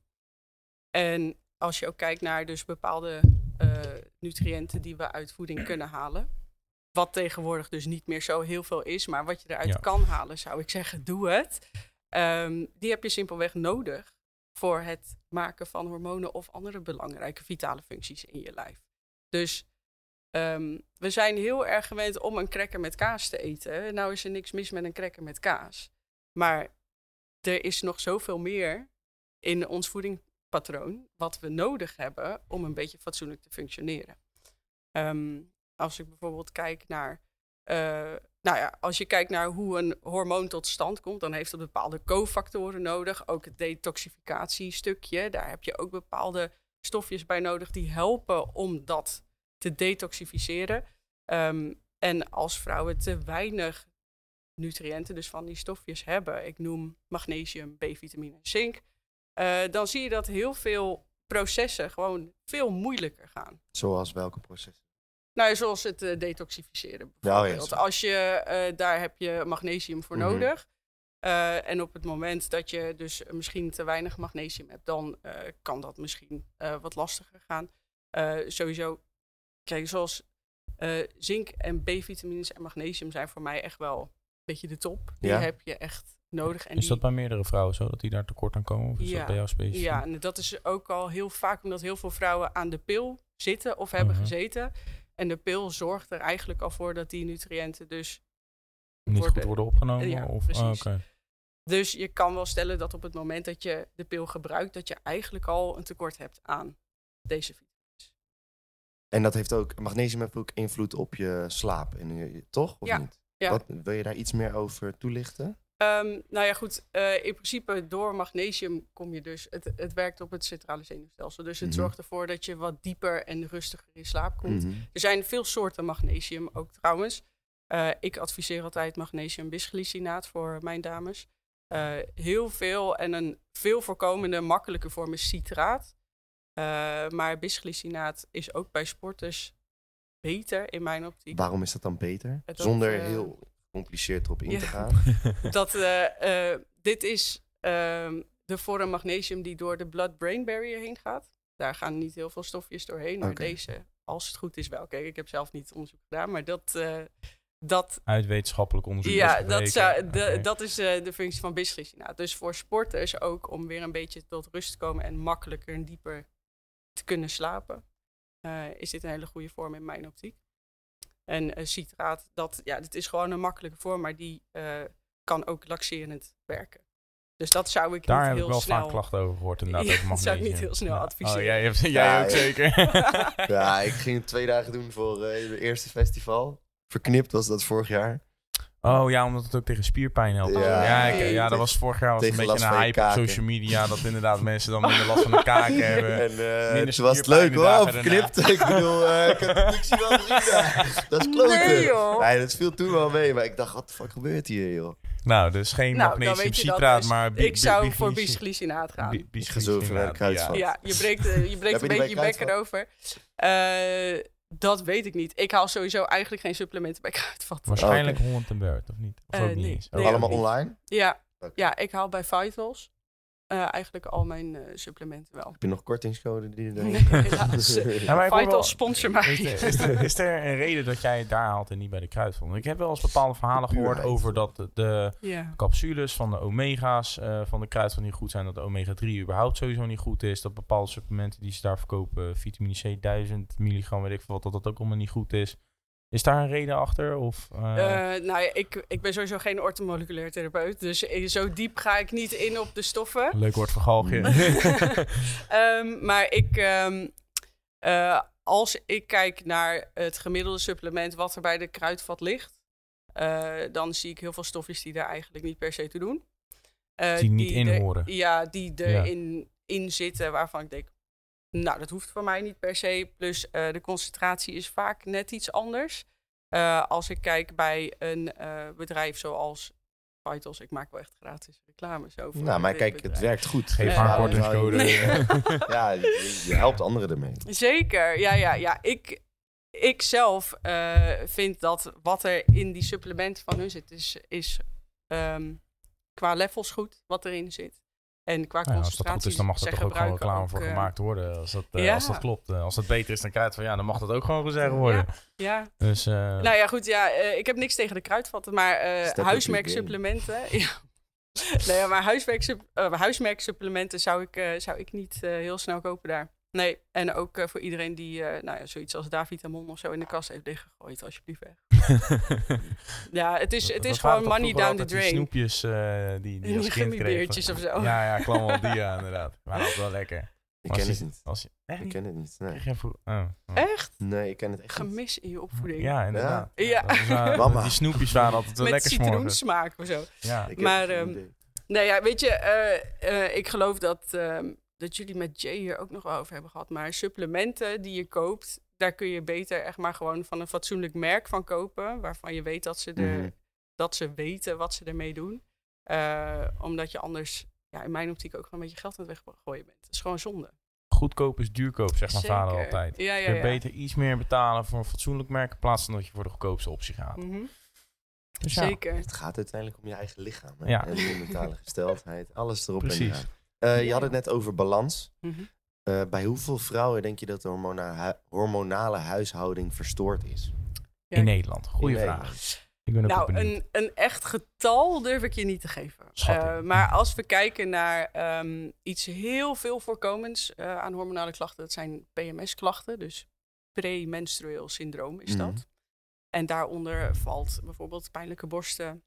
en als je ook kijkt naar dus bepaalde uh, nutriënten die we uit voeding kunnen halen. Wat tegenwoordig dus niet meer zo heel veel is, maar wat je eruit ja. kan halen, zou ik zeggen, doe het. Um, die heb je simpelweg nodig voor het maken van hormonen of andere belangrijke vitale functies in je lijf. Dus um, we zijn heel erg gewend om een cracker met kaas te eten. Nou is er niks mis met een cracker met kaas. Maar er is nog zoveel meer in ons voedingspatroon wat we nodig hebben om een beetje fatsoenlijk te functioneren. Um, als ik bijvoorbeeld kijk naar, uh, nou ja, als je kijkt naar hoe een hormoon tot stand komt, dan heeft het bepaalde cofactoren nodig. Ook het detoxificatiestukje, daar heb je ook bepaalde stofjes bij nodig die helpen om dat te detoxificeren. Um, en als vrouwen te weinig nutriënten, dus van die stofjes hebben, ik noem magnesium, B-vitamine en zink, uh, dan zie je dat heel veel processen gewoon veel moeilijker gaan. Zoals welke processen? Nou, zoals het uh, detoxificeren bijvoorbeeld. Oh, Als je, uh, daar heb je magnesium voor mm -hmm. nodig. Uh, en op het moment dat je dus misschien te weinig magnesium hebt, dan kan dat misschien wat lastiger gaan. sowieso, kijk, zoals zink en B-vitamines en magnesium zijn voor mij echt wel een beetje de top. Die ja. heb je echt nodig. En is dat die... bij meerdere vrouwen zo, dat die daar tekort aan komen? Of is ja. dat bij jou specifiek? Ja, en dat is ook al heel vaak omdat heel veel vrouwen aan de pil zitten of hebben Mhm. uh -huh. gezeten. En de pil zorgt er eigenlijk al voor dat die nutriënten dus Niet worden, goed worden opgenomen? Ja, of, precies. oh, okay. Dus je kan wel stellen dat op het moment dat je de pil gebruikt, dat je eigenlijk al een tekort hebt aan deze vitamines. En dat heeft ook, magnesium heeft ook invloed op je slaap, en je, toch? Of ja. niet? Ja. Wat, wil je daar iets meer over toelichten? Um, nou ja, goed. Uh, in principe door magnesium kom je dus... Het, het werkt op het centrale zenuwstelsel. Dus het Mhm. zorgt ervoor dat je wat dieper en rustiger in slaap komt. Mhm. Er zijn veel soorten magnesium ook trouwens. Uh, ik adviseer altijd magnesium bisglycinaat voor mijn dames. Uh, heel veel en een veel voorkomende makkelijke vorm is citraat. Uh, maar bisglycinaat is ook bij sporters beter in mijn optiek. Waarom is dat dan beter? Dat, Zonder eh, heel gecompliceerd erop in ja. te gaan. dat, uh, uh, dit is uh, de vorm magnesium die door de blood-brain barrier heen gaat. Daar gaan niet heel veel stofjes doorheen, maar deze, als het goed is wel. Kijk, ik heb zelf niet onderzoek gedaan, maar dat... uh, dat Uit wetenschappelijk onderzoek. ja, dat, zou, de, dat is uh, de functie van bisglycinaat. Dus voor sporters ook om weer een beetje tot rust te komen en makkelijker en dieper te kunnen slapen, uh, is dit een hele goede vorm in mijn optiek. En uh, citraat, dat, ja, dit is gewoon een makkelijke vorm, maar die uh, kan ook laxerend werken. Dus dat zou ik Daar niet heb heel ik wel snel... vaak klachten over gehoord inderdaad. Ja, dat zou ik niet heel snel Ja. adviseren. Oh, jij, hebt, jij Ja, ook ja. zeker. ja, ik ging het twee dagen doen voor uh, het eerste festival. Verknipt was dat vorig jaar. Oh ja, omdat het ook tegen spierpijn helpt. Ja. Ja, ik- ja, Tegen- dat was vorig jaar was het een beetje een hype op social media. Dat inderdaad mensen dan minder last van hun kaken hebben. En uh, Minder toen was het leuk de hoor, verknipt. ik bedoel, uh, ik heb de productie wel gezien daar. Dat is kloten. Nee, joh. Nee, dat viel toen wel mee. Maar ik dacht, wat de fuck gebeurt hier, joh? Nou, dus geen Nou, dan magnesium weet je dat citraat, dus. maar... ik zou voor bisglycinaat gaan. de bisglycinaat, kruidvat. ja. Ja, je breekt, uh, je breekt een je beetje je bek erover. Uh, dat weet ik niet. Ik haal sowieso eigenlijk geen supplementen bij Kruidvat. Waarschijnlijk Holland en Bert, of niet? Of Eh, ook niet nee. Allemaal ook niet. online? Ja, ja, ik haal bij Vitals uh, eigenlijk al mijn uh, supplementen wel. Heb je nog kortingscode die je erin Nee, helaas. Ja, Vitals sponsor mij. Is, er, is er een reden dat jij het daar haalt en niet bij de kruidvat? Want Ik heb wel eens bepaalde verhalen gehoord over dat de, capsules van de omega's uh, van de kruidvat niet goed zijn. Dat de omega-3 überhaupt sowieso niet goed is. Dat bepaalde supplementen die ze daar verkopen, vitamine C 1000 milligram, weet ik veel wat, dat dat ook allemaal niet goed is. Is daar een reden achter? Of, uh... Uh, nou ja, ik, ik ben sowieso geen ortomoleculair therapeut. Dus ik- zo diep ga ik niet in op de stoffen. Leuk woord vergalgje. um, maar ik, um, uh, als ik kijk naar het gemiddelde supplement wat er bij de kruidvat ligt, eh, dan zie ik heel veel stofjes die daar eigenlijk niet per se te doen. Eh, Die niet in horen. Ja, die erin in zitten waarvan ik denk, nou, dat hoeft voor mij niet per se. Plus eh, de concentratie is vaak net iets anders. Eh, als ik kijk bij een eh, bedrijf zoals Vitals, ik maak wel echt gratis reclame zo voor Nou, maar kijk, het werkt goed. Geef haar kortingscode. zou je- Ja, je, je helpt anderen ermee. Zeker, ja, ja, ja. Ik, ik zelf eh, vind dat wat er in die supplementen van hun zit, is, is ehm, qua levels goed wat erin zit. En qua Nou ja, als dat concentratie. goed is, dan mag er zij toch ook gewoon reclame ook, voor eh, gemaakt worden. Als dat, eh, ja. als dat klopt. Eh, als dat beter is dan kruid van ja, dan mag dat ook gewoon gezegd worden. Ja, Dus eh, nou ja, goed, ja, eh, ik heb niks tegen de kruidvatten, maar eh up huismerksupplementen. Ja. Nee, ja, maar huismerksup, eh, huismerksupplementen zou ik, eh, zou ik niet eh, heel snel kopen daar. Nee, en ook eh, voor iedereen die eh, nou ja, zoiets als Davitamon of zo in de kast heeft liggegooid, alsjeblieft weg. Ja, het is, dat- het dat is gewoon money down the die drain. snoepjes eh, die, die Die als kind kreeg. of zo. Ja, ja, kwam wel die ja, inderdaad. Maar altijd wel lekker. Ik ken je- het niet. Als je, echt Ik ken het niet. Nee, oh, oh. Echt? nee ik ken het echt niet. Gemis in je opvoeding. Ja, inderdaad. Ja. Dat was, eh, Mama. Die snoepjes waren altijd wel Met lekker s'morgens. citroensmaak of zo. Ja. Ik Maar, ehm, idee. Nee, ja, weet je, eh, eh, ik geloof dat, ehm, dat jullie met Jay hier ook nog wel over hebben gehad. Maar supplementen die je koopt, daar kun je beter echt maar gewoon van een fatsoenlijk merk van kopen. Waarvan je weet dat ze, er, Mhm. dat ze weten wat ze ermee doen. Eh, omdat je anders, ja, in mijn optiek ook gewoon een beetje geld aan het weggooien bent. Dat is gewoon zonde. Goedkoop is duurkoop, zegt mijn vader altijd. Ja, Je ja, kunt ja. beter iets meer betalen voor een fatsoenlijk merk... in plaats van dat je voor de goedkoopste optie gaat. Mhm. Dus ja, Zeker. Het gaat uiteindelijk om je eigen lichaam. Hè? Ja. En je mentale gesteldheid. Alles erop en Precies. eraan. Eh, je had het net over balans. Mhm. Eh, bij hoeveel vrouwen denk je dat de hormona- hu- hormonale huishouding verstoord is? Ja. In Nederland. Goeie In vraag. Nederland. Ik ben Nou, een, een echt getal durf ik je niet te geven. Eh, maar als we kijken naar ehm, iets heel veel voorkomends eh, aan hormonale klachten, dat zijn PMS-klachten, dus premenstrueel syndroom is dat. Mhm. En daaronder valt bijvoorbeeld pijnlijke borsten,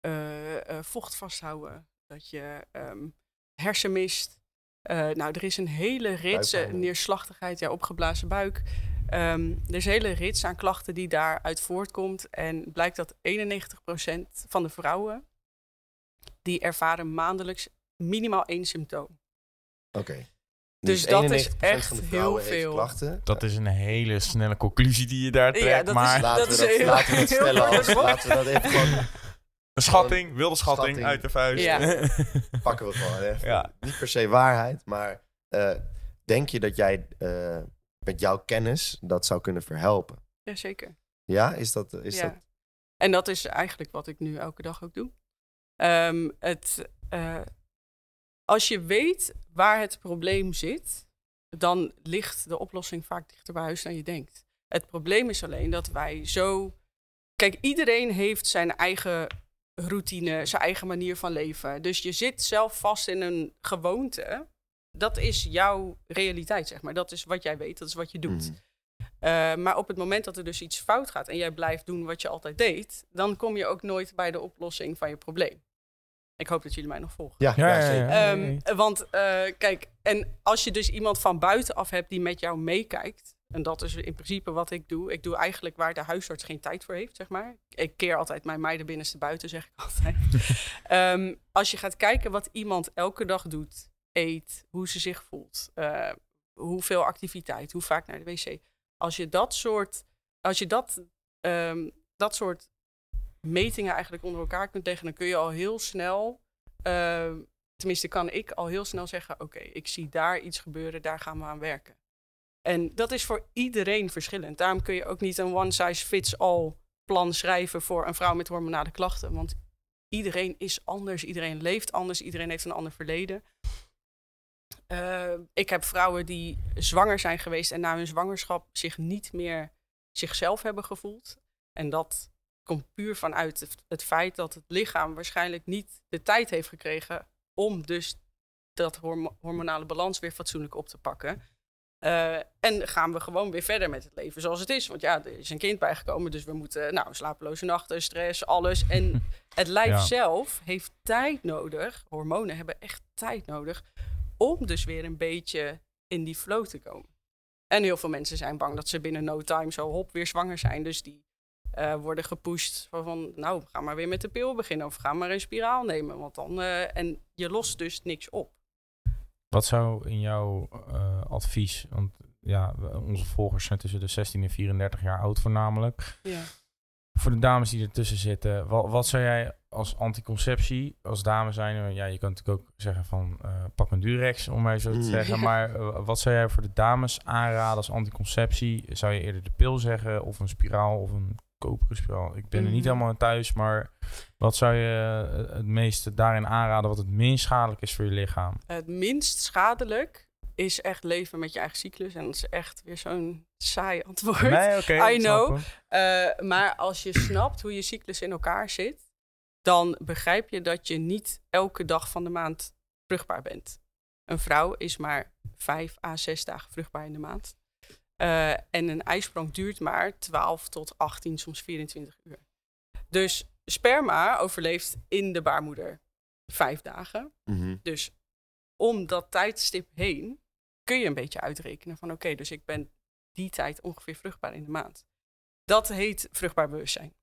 eh, eh, vocht vasthouden, dat je ehm, hersenmist. Eh, nou, er is een hele rits, eh, neerslachtigheid, ja, opgeblazen buik. Ehm, er is een hele rits aan klachten die daaruit voortkomt. En blijkt dat 91% van de vrouwen, die ervaren maandelijks minimaal één symptoom. Oké. Dus dat is 91% echt heel veel. klachten. Dat is een hele snelle conclusie die je daar Ja, trekt. is- maar Laten, dat we dat, heel- laten we. Laten we dat even gewoon... een schatting, wilde schatting, Schatting. uit de vuist. Ja. pakken we gewoon. Ja. Niet per se waarheid, maar eh, denk je dat jij eh, met jouw kennis dat zou kunnen verhelpen? Jazeker. Ja, is dat... Is ja. dat En dat is eigenlijk wat ik nu elke dag ook doe. Ehm, het, eh, als je weet waar het probleem zit, dan ligt de oplossing vaak dichter bij huis dan je denkt. Het probleem is alleen dat wij zo. Kijk, iedereen heeft zijn eigen routine, zijn eigen manier van leven. Dus je zit zelf vast in een gewoonte. Dat is jouw realiteit, zeg maar. Dat is wat jij weet, dat is wat je doet. Mhm. Uh, maar op het moment dat er dus iets fout gaat en jij blijft doen wat je altijd deed, dan kom je ook nooit bij de oplossing van je probleem. Ik hoop dat jullie mij nog volgen. Ja, Ja, ja, ja, zeker. ja. Ehm, want uh, kijk, en als je dus iemand van buitenaf hebt die met jou meekijkt, en dat is in principe wat ik doe. Ik doe eigenlijk waar de huisarts geen tijd voor heeft, zeg maar. Ik keer altijd mijn meiden binnenste buiten, zeg ik altijd. um, als je gaat kijken wat iemand elke dag doet, eet, hoe ze zich voelt, uh, hoeveel activiteit, hoe vaak naar de wc als je dat soort, als je dat, um, dat soort metingen eigenlijk onder elkaar kunt leggen, dan kun je al heel snel, uh, tenminste kan ik al heel snel zeggen, oké, ik zie daar iets gebeuren, daar gaan we aan werken. En dat is voor iedereen verschillend. Daarom kun je ook niet een one size fits all plan schrijven voor een vrouw met hormonale klachten, want iedereen is anders, iedereen leeft anders, iedereen heeft een ander verleden. Uh, ik heb vrouwen die zwanger zijn geweest en na hun zwangerschap zich niet meer zichzelf hebben gevoeld. En dat komt puur vanuit het, feit dat het lichaam waarschijnlijk niet de tijd heeft gekregen om dus dat hormo hormonale balans weer fatsoenlijk op te pakken. Uh, en gaan we gewoon weer verder met het leven zoals het is. Want ja, er is een kind bijgekomen, dus we moeten, nou, slapeloze nachten, stress, alles. En het lijf ja. zelf heeft tijd nodig. Hormonen hebben echt tijd nodig om dus weer een beetje in die flow te komen. En heel veel mensen zijn bang dat ze binnen no time zo hop weer zwanger zijn. Dus die eh, worden gepusht van, van, nou, ga maar weer met de pil beginnen. Of ga maar een spiraal nemen. Want dan, eh, en je lost dus niks op. Wat zou in jouw eh, advies, want ja, onze volgers zijn tussen de 16 en 34 jaar oud voornamelijk. Ja. Voor de dames die ertussen zitten, wat, wat zou jij als anticonceptie, als dame zijn, ja, je kan natuurlijk ook zeggen van eh, pak een Durex, om maar zo te Mm. zeggen. Maar eh, wat zou jij voor de dames aanraden als anticonceptie? Zou je eerder de pil zeggen of een spiraal of een koperen spiraal? Ik ben er niet Mhm. helemaal thuis, maar wat zou je eh, het meeste daarin aanraden wat het minst schadelijk is voor je lichaam? Het minst schadelijk is echt leven met je eigen cyclus. En dat is echt weer zo'n saai antwoord. Nee, oké. I know. Eh, maar als je snapt hoe je cyclus in elkaar zit, dan begrijp je dat je niet elke dag van de maand vruchtbaar bent. Een vrouw is maar vijf à zes dagen vruchtbaar in de maand. Eh, en een ijsprong duurt maar 12 tot 18, soms 24 uur. Dus sperma overleeft in de baarmoeder vijf dagen. Mhm. Dus om dat tijdstip heen kun je een beetje uitrekenen van oké, dus ik ben die tijd ongeveer vruchtbaar in de maand. Dat heet vruchtbaar bewustzijn.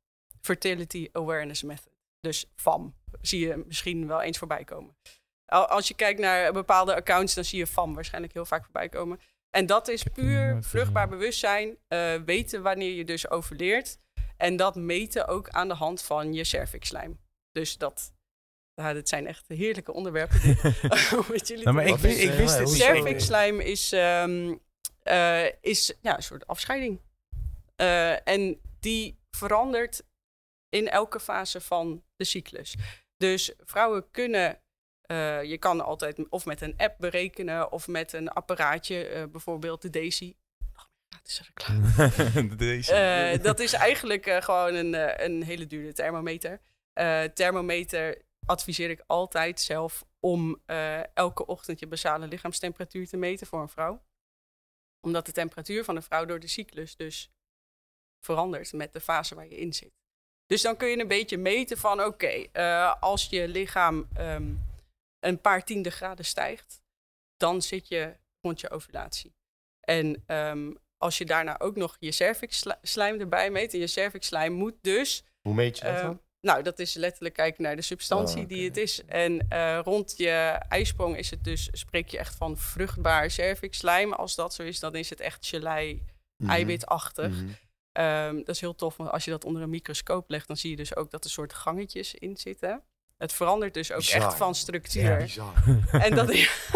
Fertility Awareness Method. Dus FAM. Zie je misschien wel eens voorbij komen. Al- Als je kijkt naar bepaalde accounts, dan zie je FAM waarschijnlijk heel vaak voorbij komen. En dat is puur vruchtbaar bewustzijn. eh, weten wanneer je dus overleert. En dat meten ook aan de hand van je cervixlijm. Dus dat, ja, dat zijn echt heerlijke onderwerpen met jullie Nou, maar ik, wist- ik eh, het het? Cervixlijm is, ehm, eh, is ja, een soort afscheiding. Eh, en die verandert in elke fase van de cyclus. Dus vrouwen kunnen, eh, je kan altijd of met een app berekenen of met een apparaatje, eh, bijvoorbeeld de Daisy. Oh, gratis reclame. Deze. Eh, dat is eigenlijk gewoon een, een hele dure thermometer. Thermometer adviseer ik altijd zelf om elke ochtend je basale lichaamstemperatuur te meten voor een vrouw. Omdat de temperatuur van een vrouw door de cyclus dus verandert met de fase waar je in zit. Dus dan kun je een beetje meten van oké, als je lichaam ehm, een paar tiende graden stijgt, dan zit je rond je ovulatie. En ehm, als je daarna ook nog je cervixslijm erbij meet. En je cervixslijm moet dus... Hoe meet je dat eh, dan? nou, dat is letterlijk kijken naar de substantie Oh, die het is. En eh, rond je ijsprong is het dus, spreek je echt van vruchtbaar cervixslijm. Als dat zo is, dan is het echt gelei, Mhm. eiwitachtig. Mhm. Ehm, dat is heel tof, want als je dat onder een microscoop legt, dan zie je dus ook dat er soort gangetjes in zitten. Het verandert dus ook Bizar. echt van Ja, structuur. bizar. en, dat,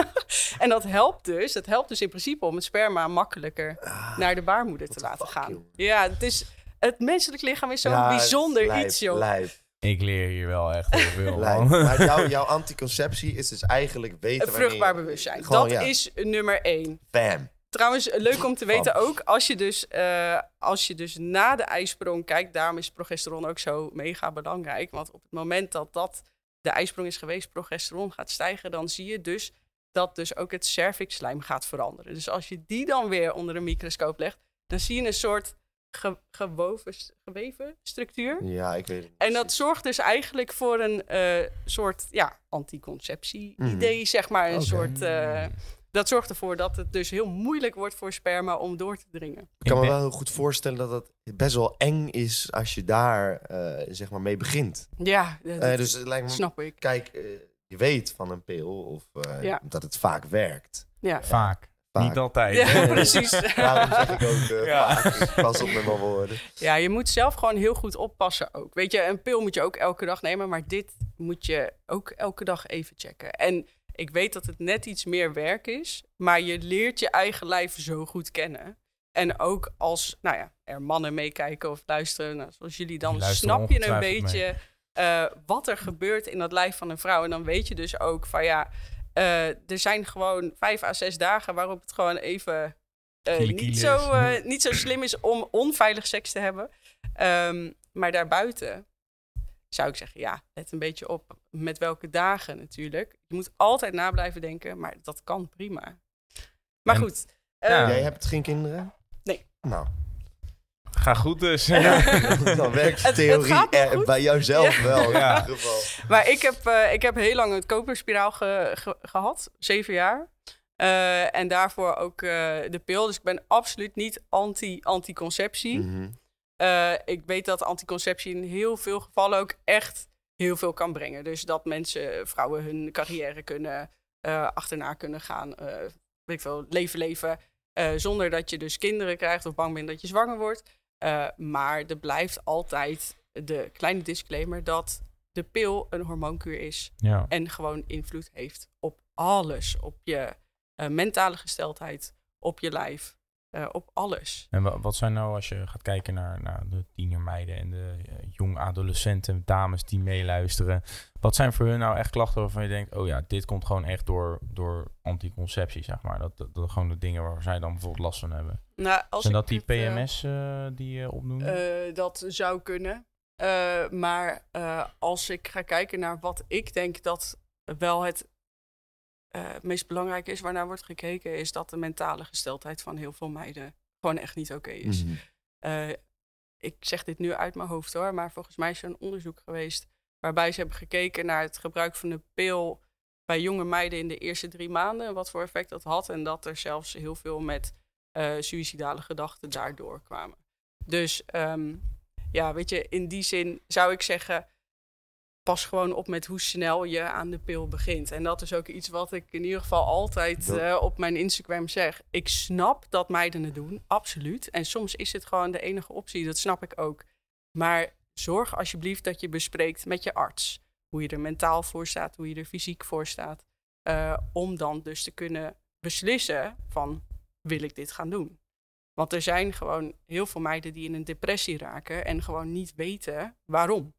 en dat helpt dus. Het helpt dus in principe om het sperma makkelijker Ah, naar de baarmoeder te laten fuck, gaan. Ja, het, is, het menselijk lichaam is zo'n ja, bijzonder iets, joh. lijp, Ik leer hier wel echt heel veel, man. Maar jouw, jouw anticonceptie is dus eigenlijk weten wanneer... vruchtbaar bewustzijn. Gewoon, dat ja, is nummer één. Bam. Trouwens, leuk om te weten ook, als je, dus, eh, als je dus na de ijsprong kijkt, daarom is progesteron ook zo mega belangrijk. Want op het moment dat dat de ijsprong is geweest, progesteron gaat stijgen, dan zie je dus dat dus ook het cervixslijm gaat veranderen. Dus als je die dan weer onder een microscoop legt, dan zie je een soort ge- gewoven, geweven structuur. Ja, ik weet het. En dat zorgt dus eigenlijk voor een eh, soort ja, anticonceptie-idee, zeg maar. Een soort, eh, dat zorgt ervoor dat het dus heel moeilijk wordt voor sperma om door te dringen. Ik kan me wel heel goed voorstellen dat het best wel eng is als je daar eh, zeg maar mee begint. Ja, dat, Eh, dus het lijkt me, snap ik. kijk, eh, je weet van een pil of eh, Ja. dat het vaak werkt. Ja, Vaak. Vaak. Niet altijd. ja precies. Daarom zeg ik ook Ja. vaak. Ik Pas op met mijn woorden. Ja, je moet zelf gewoon heel goed oppassen ook. Weet je, een pil moet je ook elke dag nemen, maar dit moet je ook elke dag even checken. En ik weet dat het net iets meer werk is, maar je leert je eigen lijf zo goed kennen. En ook als nou ja, er mannen meekijken of luisteren, nou, zoals jullie, dan luisteren snap je een beetje eh, wat er gebeurt in dat lijf van een vrouw. En dan weet je dus ook van ja, eh, er zijn gewoon vijf à zes dagen waarop het gewoon even eh, niet, zo, niet zo slim is om onveilig seks te hebben. Ehm, maar daarbuiten zou ik zeggen, ja, let een beetje op met welke dagen natuurlijk. Je moet altijd na blijven denken, maar dat kan prima. Maar En- goed. Ja. eh, Jij hebt geen kinderen? Nee. Nou, Ga goed dus. dan werkt de Het- het theorie er- goed. bij jouzelf Ja. wel. Ja. In ieder geval. Maar ik heb, eh, ik heb heel lang een koperspiraal ge- ge- gehad, zeven jaar. Eh, en daarvoor ook eh, de pil. Dus ik ben absoluut niet anti-anticonceptie. Mhm. Eh, ik weet dat anticonceptie in heel veel gevallen ook echt heel veel kan brengen. Dus dat mensen, vrouwen, hun carrière kunnen eh, achterna kunnen gaan. eh weet ik veel, leven leven. eh, zonder dat je dus kinderen krijgt of bang bent dat je zwanger wordt. Eh, maar er blijft altijd de kleine disclaimer dat de pil een hormoonkuur is. Ja. En gewoon invloed heeft op alles. Op je eh, mentale gesteldheid, op je lijf, eh, op alles. En wa- wat zijn nou, als je gaat kijken naar, naar de tienermeiden en de eh, jong adolescenten, dames die meeluisteren. Wat zijn voor hun nou echt klachten waarvan je denkt, oh ja, dit komt gewoon echt door, door anticonceptie, zeg maar. Dat, dat, dat gewoon de dingen waar zij dan bijvoorbeeld last van hebben. Nou, als zijn dat die eh, PMS die je opnoemt? Dat zou kunnen. Maar als ik ga kijken naar wat ik denk dat wel het eh, meest belangrijk is, waarnaar wordt gekeken, is dat de mentale gesteldheid van heel veel meiden gewoon echt niet oké is. Mhm. Eh, ik zeg dit nu uit mijn hoofd hoor, maar volgens mij is er een onderzoek geweest waarbij ze hebben gekeken naar het gebruik van de pil bij jonge meiden in de eerste drie maanden en wat voor effect dat had. En dat er zelfs heel veel met eh suïcidale gedachten daardoor kwamen. Dus ehm, ja, weet je, in die zin zou ik zeggen, pas gewoon op met hoe snel je aan de pil begint. En dat is ook iets wat ik in ieder geval altijd eh, op mijn Instagram zeg. Ik snap dat meiden het doen, absoluut. En soms is het gewoon de enige optie, dat snap ik ook. Maar zorg alsjeblieft dat je bespreekt met je arts hoe je er mentaal voor staat, hoe je er fysiek voor staat. eh, om dan dus te kunnen beslissen van, wil ik dit gaan doen? Want er zijn gewoon heel veel meiden die in een depressie raken en gewoon niet weten waarom.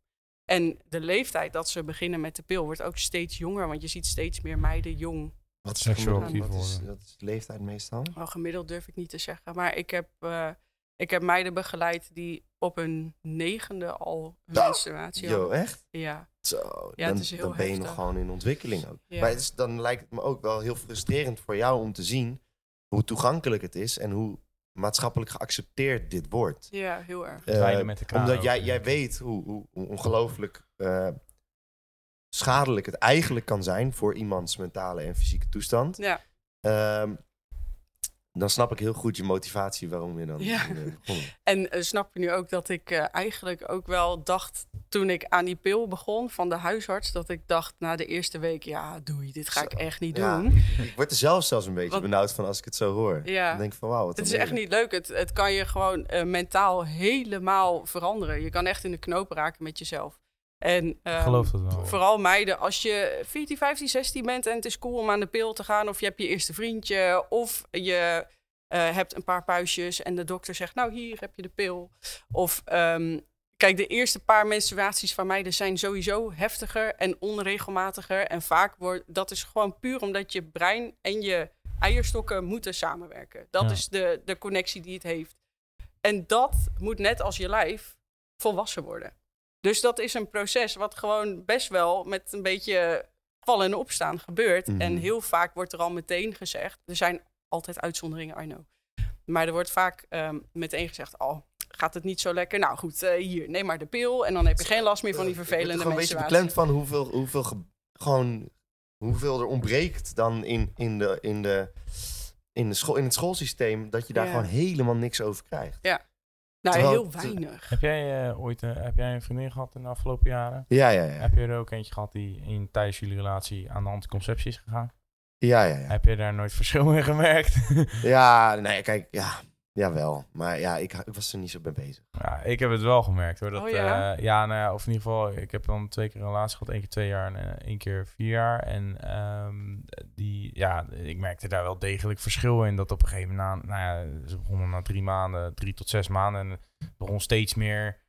En de leeftijd dat ze beginnen met de pil wordt ook steeds jonger, want je ziet steeds meer meiden jong. Wat is, Seksueel actief worden. wat is de leeftijd meestal? Wel gemiddeld durf ik niet te zeggen, maar ik heb, eh, ik heb meiden begeleid die op hun negende al hun Ja. menstruatie hadden. echt? Ja, Zo, Ja, dan, het is heel dan ben je nog gewoon in ontwikkeling ook. Ja. Maar het is, dan lijkt het me ook wel heel frustrerend voor jou om te zien hoe toegankelijk het is en hoe maatschappelijk geaccepteerd dit wordt. ja heel erg. Eh, met de kraan omdat ook, jij, jij weet hoe, hoe, hoe ongelooflijk eh, schadelijk het eigenlijk kan zijn voor iemands mentale en fysieke toestand. Ja, Ehm, dan snap ik heel goed je motivatie waarom je dan Ja. eh, begonnen. en eh, snap je nu ook dat ik eh, eigenlijk ook wel dacht toen ik aan die pil begon van de huisarts, dat ik dacht na de eerste week, ja doei, dit ga Zo. ik echt niet Ja. doen. Ik word er zelf zelfs een beetje Want- benauwd van als ik het zo hoor. Ja. Dan denk ik van wauw, Het is echt niet leuk. Het, het kan je gewoon mentaal helemaal veranderen. Je kan echt in de knoop raken met jezelf. En ehm, geloof dat wel. vooral meiden, als je 14, 15, 16 bent en het is cool om aan de pil te gaan, of je hebt je eerste vriendje, of je eh, hebt een paar puistjes en de dokter zegt, nou hier heb je de pil. Of ehm, kijk, de eerste paar menstruaties van meiden zijn sowieso heftiger en onregelmatiger. En vaak wordt dat is gewoon puur omdat je brein en je eierstokken moeten samenwerken. Dat Ja. is de, de connectie die het heeft. En dat moet net als je lijf volwassen worden. Dus dat is een proces wat gewoon best wel met een beetje vallen en opstaan gebeurt. Mhm. En heel vaak wordt er al meteen gezegd, er zijn altijd uitzonderingen, I know. Maar er wordt vaak ehm, meteen gezegd, oh, gaat het niet zo lekker? Nou goed, eh, hier, neem maar de pil en dan heb je geen last meer van die vervelende er gewoon een beetje beklemd van hoeveel, hoeveel, ge- gewoon, hoeveel er ontbreekt dan in, in, de, in, de, in, de school, in het schoolsysteem. Dat je daar Ja. gewoon helemaal niks over krijgt. Nou, terwijl heel het- weinig. Heb jij eh, ooit eh, heb jij een vriendin gehad in de afgelopen jaren? Ja, ja, ja. Heb je er ook eentje gehad die in, tijdens jullie relatie aan de anticonceptie is gegaan? Ja, ja, ja. Heb je daar nooit verschil in gemerkt? Ja, nee, kijk, ja. Jawel. Maar ja, ik, ik was er niet zo mee bezig. ja, ik heb het wel gemerkt hoor. Dat, Oh, ja? eh, ja, nou ja, of in ieder geval, ik heb dan twee keer een relatie gehad. één keer twee jaar en eh, één keer vier jaar. En ehm, die, ja, ik merkte daar wel degelijk verschil in. Dat op een gegeven moment, na, nou ja, ze begonnen na drie maanden, drie tot zes maanden. En het begon steeds meer,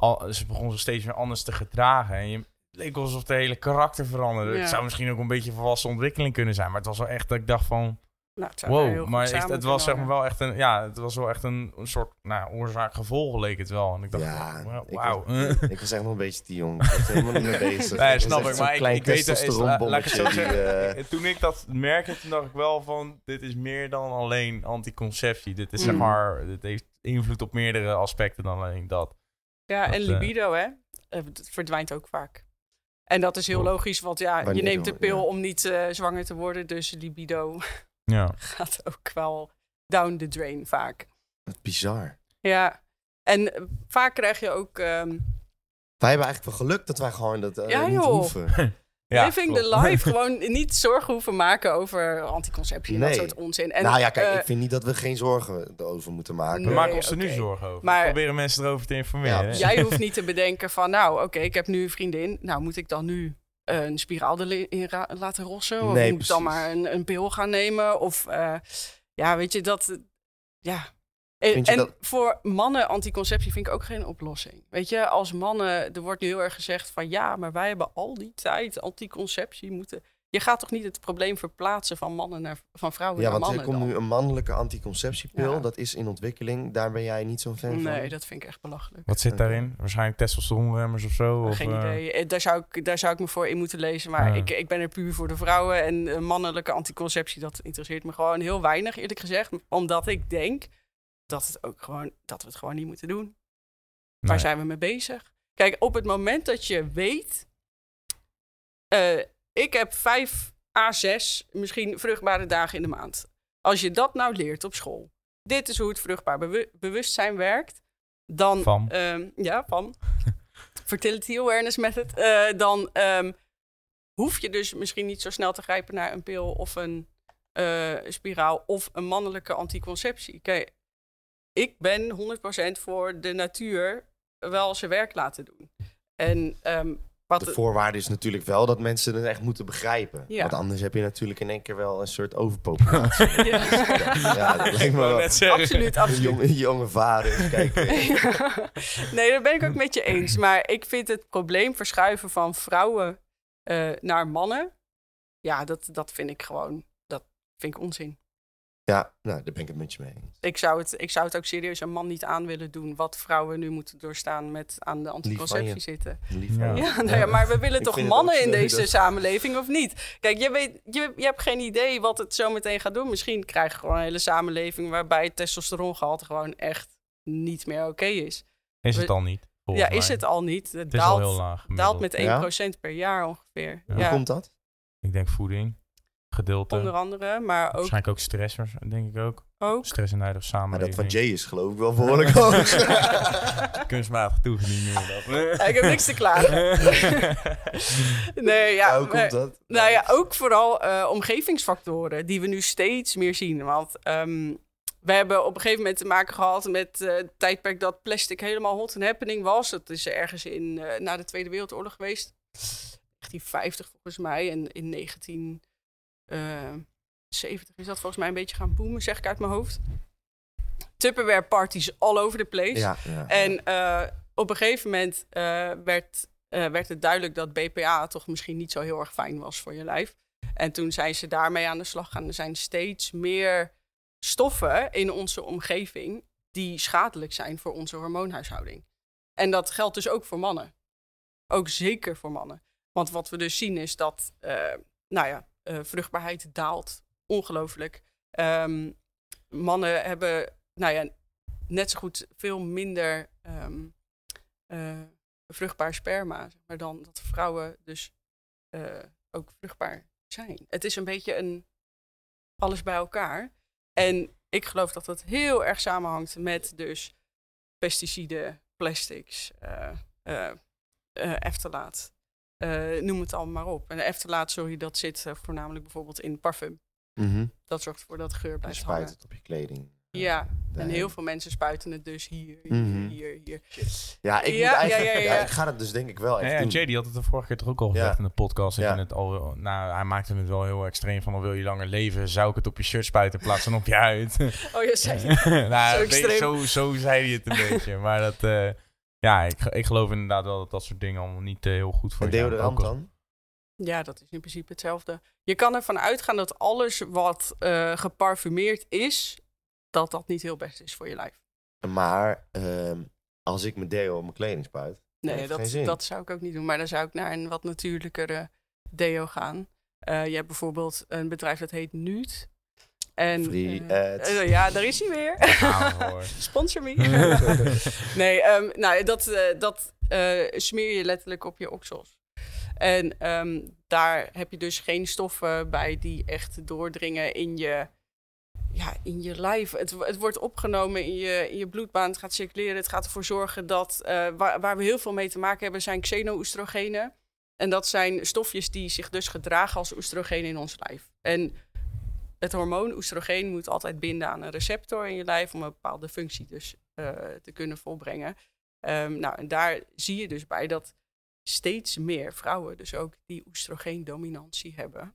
al, ze begon zich steeds meer anders te gedragen. En je, het leek alsof het hele karakter veranderde. Ja. Het zou misschien ook een beetje volwassen ontwikkeling kunnen zijn. Maar het was wel echt dat ik dacht van... Nou, het zou wel heel Wow, goed maar het was zeg maar wel echt een, ja, het was wel echt een, een soort nou, oorzaak-gevolg leek het wel. En ik dacht, Ja, wow, ik- wauw. Ik was echt nog een beetje te jong. Ik was helemaal niet mee bezig. Nee, Ik snap ik, maar ik, ik weet het, is, la- laat ik het zo testosteronbommetje die, zeggen. eh, Toen ik dat merkte, toen dacht ik wel van, dit is meer dan alleen anticonceptie. Dit is zeg Mm. maar, dit heeft invloed op meerdere aspecten dan alleen dat. Ja, Dat, en eh, libido, hè? eh, Het verdwijnt ook vaak. En dat is heel Oh. logisch, want ja, je neemt de pil Ja. om niet eh, zwanger te worden, dus libido Ja. gaat ook wel down the drain vaak. Wat bizar. Ja, en vaak krijg je ook ehm, Wij hebben eigenlijk wel geluk dat wij gewoon dat eh, Ja, niet joh. hoeven. Ja, living the life. gewoon niet zorgen hoeven maken over anticonceptie en Nee. dat soort onzin. En, nou ja, kijk, eh, ik vind niet dat we geen zorgen erover moeten maken. We maken ons er nu zorgen over. Maar- We proberen mensen erover te informeren. Ja. Jij hoeft niet te bedenken van, nou, oké, ik heb nu een vriendin. Nou, moet ik dan nu een spiraal erin laten rossen? Of Nee, moet dan maar een, een pil gaan nemen? Of, eh, ja, weet je, dat... Ja. En, dat- voor mannen anticonceptie vind ik ook geen oplossing. Weet je, als mannen, er wordt nu heel erg gezegd van... Ja, maar wij hebben al die tijd anticonceptie moeten... Je gaat toch niet het probleem verplaatsen van mannen naar van vrouwen Ja, naar want er mannen komt dan? nu een mannelijke anticonceptiepil. Ja. Dat is in ontwikkeling. Daar ben jij niet zo'n fan van? Nee, dat vind ik echt belachelijk. Wat zit daarin? Waarschijnlijk testosteronremmers of zo? Of, Geen eh, idee. Eh, Daar zou, ik, daar zou ik me voor in moeten lezen. Maar Ja. ik, ik ben er puur voor de vrouwen. En eh, mannelijke anticonceptie, dat interesseert me gewoon heel weinig, eerlijk gezegd. Omdat ik denk dat, het ook gewoon, dat we het gewoon niet moeten doen. Waar zijn we mee bezig? Kijk, op het moment dat je weet... eh, ik heb vijf à zes, misschien vruchtbare dagen in de maand. Als je dat nou leert op school. Dit is hoe het vruchtbaar bewu- bewustzijn werkt. Dan, Van. ehm, ja, van. Fertility Awareness Method. eh, dan ehm, hoef je dus misschien niet zo snel te grijpen naar een pil of een eh, spiraal of een mannelijke anticonceptie. Kijk, ik ben 100% voor de natuur wel zijn werk laten doen. En ehm, wat De voorwaarde is natuurlijk wel dat mensen het echt moeten begrijpen. Ja. Want anders heb je natuurlijk in één keer wel een soort overpopulatie. ja. ja, dat lijkt me wel. absoluut, Een absoluut. jonge, jonge vader. Kijk, nee, dat ben ik ook met je eens. Maar ik vind het probleem verschuiven van vrouwen eh, naar mannen. Ja, dat, dat vind ik gewoon. Dat vind ik onzin. Ja, nou, daar ben ik het met je mee eens. Ik zou, het, ik zou het ook serieus een man niet aan willen doen. Wat vrouwen nu moeten doorstaan met aan de anticonceptie zitten. Lief Ja. Ja, nou ja, maar we willen toch mannen in deze dat- samenleving of niet? Kijk, je, weet, je, je hebt geen idee wat het zo meteen gaat doen. Misschien krijg je gewoon een hele samenleving waarbij het testosterongehalte gewoon echt niet meer oké is. Is het al niet? ja, is het al niet. Het Het is al heel daalt, laag. daalt met 1% Ja? per jaar ongeveer. Ja. Hoe komt dat? Ik denk voeding. Gedeelte. onder andere, maar ook, Waarschijnlijk ook stressers, denk ik ook. ook Stress in de huidige Maar dat van Jay is geloof ik wel behoorlijk hoog. Kunstmatig toegediend. Ja, ik heb niks te klagen. nee, ja, Hoe komt dat? Nou ja, ook vooral eh, omgevingsfactoren die we nu steeds meer zien. Want ehm, we hebben op een gegeven moment te maken gehad met eh, het tijdperk dat plastic helemaal hot and happening was. Dat is ergens in, eh, na de Tweede Wereldoorlog geweest. 1950 volgens mij. En in 1970 is dat volgens mij een beetje gaan boomen, zeg ik uit mijn hoofd. Tupperware parties all over the place. Ja, ja. En eh, op een gegeven moment eh, werd, eh, werd het duidelijk dat BPA toch misschien niet zo heel erg fijn was voor je lijf. En toen zijn ze daarmee aan de slag gaan. Er zijn steeds meer stoffen in onze omgeving die schadelijk zijn voor onze hormoonhuishouding. En dat geldt dus ook voor mannen. Ook zeker voor mannen. Want wat we dus zien is dat, eh, nou ja, eh, vruchtbaarheid daalt ongelooflijk. Ehm, mannen hebben, nou ja, net zo goed veel minder ehm, eh, vruchtbaar sperma, zeg maar dan dat vrouwen dus eh, ook vruchtbaar zijn. Het is een beetje een alles bij elkaar. En ik geloof dat dat heel erg samenhangt met dus pesticiden, plastics, eh eh eh. Eh, noem het allemaal maar op. En de eftalaat, sorry, dat zit eh, voornamelijk bijvoorbeeld in parfum. Mhm. Dat zorgt ervoor dat geur Je blijft spuit hangen. het op je kleding. Ja, en heel veel mensen spuiten het dus hier, hier, Mhm. hier, hier. Ja, ik, Ja, moet eigenlijk, ja, ja, ja. ik ga het dus denk ik wel echt ja, doen. Jay die had het de vorige keer toch ook al gezegd Ja. in de podcast. Het al, nou, hij maakte het wel heel extreem van, wil je langer leven, zou ik het op je shirt spuiten in plaats van op je huid. Oh ja, zei je. nou, Zo extreem. zo, zo zei hij het een beetje. Maar dat, eh, ja, ik, ik geloof inderdaad wel dat dat soort dingen allemaal niet eh, heel goed voor En je zijn. deodorant dan? Ja, dat is in principe hetzelfde. Je kan ervan uitgaan dat alles wat eh, geparfumeerd is, dat dat niet heel best is voor je lijf. Maar ehm, als ik mijn deo op mijn kleding spuit, Nee, dat, dat zou ik ook niet doen. Maar dan zou ik naar een wat natuurlijkere deo gaan. Eh, je hebt bijvoorbeeld een bedrijf dat heet Nuut. En, Free eh, ads. eh, ja, daar is hij weer. Hoor. Sponsor me. nee, ehm, nou, dat, eh, dat eh, smeer je letterlijk op je oksels. En ehm, daar heb je dus geen stoffen bij die echt doordringen in je ja, in je lijf. Het, het wordt opgenomen in je, in je bloedbaan. Het gaat circuleren. Het gaat ervoor zorgen dat... waar, waar we heel veel mee te maken hebben, zijn xeno-oestrogenen. En dat zijn stofjes die zich dus gedragen als oestrogeen in ons lijf. En het hormoon oestrogeen moet altijd binden aan een receptor in je lijf... om een bepaalde functie dus eh, te kunnen volbrengen. Ehm, nou, en daar zie je dus bij dat steeds meer vrouwen dus ook die oestrogeendominantie hebben.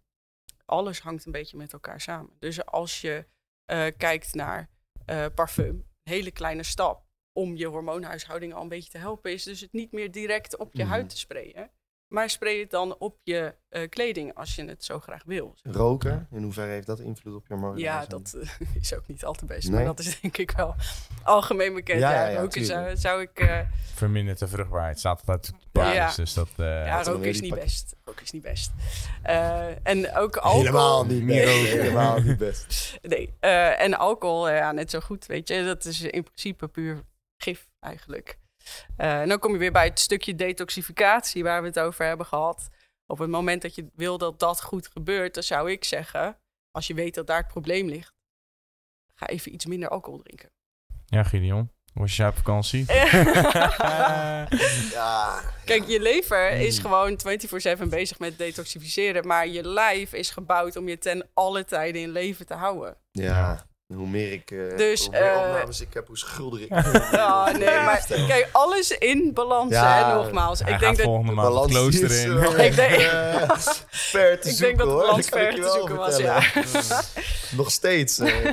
Alles hangt een beetje met elkaar samen. Dus als je eh, kijkt naar eh, parfum, een hele kleine stap om je hormoonhuishouding al een beetje te helpen, is dus het niet meer direct op je Mhm. huid te sprayen. Maar spray het dan op je eh, kleding als je het zo graag wil. Roken, in hoeverre heeft dat invloed op je hormonen? Ja, dat eh, is ook niet al te best. Nee? Maar dat is denk ik wel algemeen bekend. Ja, Ja, ja, ja, roken zou, ik... eh, Vermindert de vruchtbaarheid. Staat altijd de Ja. basis, Dus dat... eh, ja, roken is niet pak- best. Roken is niet best. Eh, en ook alcohol... Helemaal niet best. roken. Helemaal niet best. Nee, eh, en alcohol, ja, net zo goed, weet je. Dat is in principe puur gif eigenlijk. Eh, en dan kom je weer bij het stukje detoxificatie waar we het over hebben gehad. Op het moment dat je wil dat dat goed gebeurt, dan zou ik zeggen, als je weet dat daar het probleem ligt, ga even iets minder alcohol drinken. Ja, Gideon. Hoe was je op vakantie? Ja. Kijk, je lever is Mm. gewoon 24/7 bezig met detoxificeren, maar je lijf is gebouwd om je ten alle tijden in leven te houden. Ja. Hoe meer ik, eh Dus, hoe meer eh, opnames ik heb, hoe schulder ik. Ja, nee, maar kijk, alles in balans, Ja, hè, nogmaals. Hij ik gaat denk dat volgende maand Balans klooster is wel Ik denk- eh, ver te Ik zoeken, denk dat de balans ver te zoeken was, ja. Nog steeds. eh.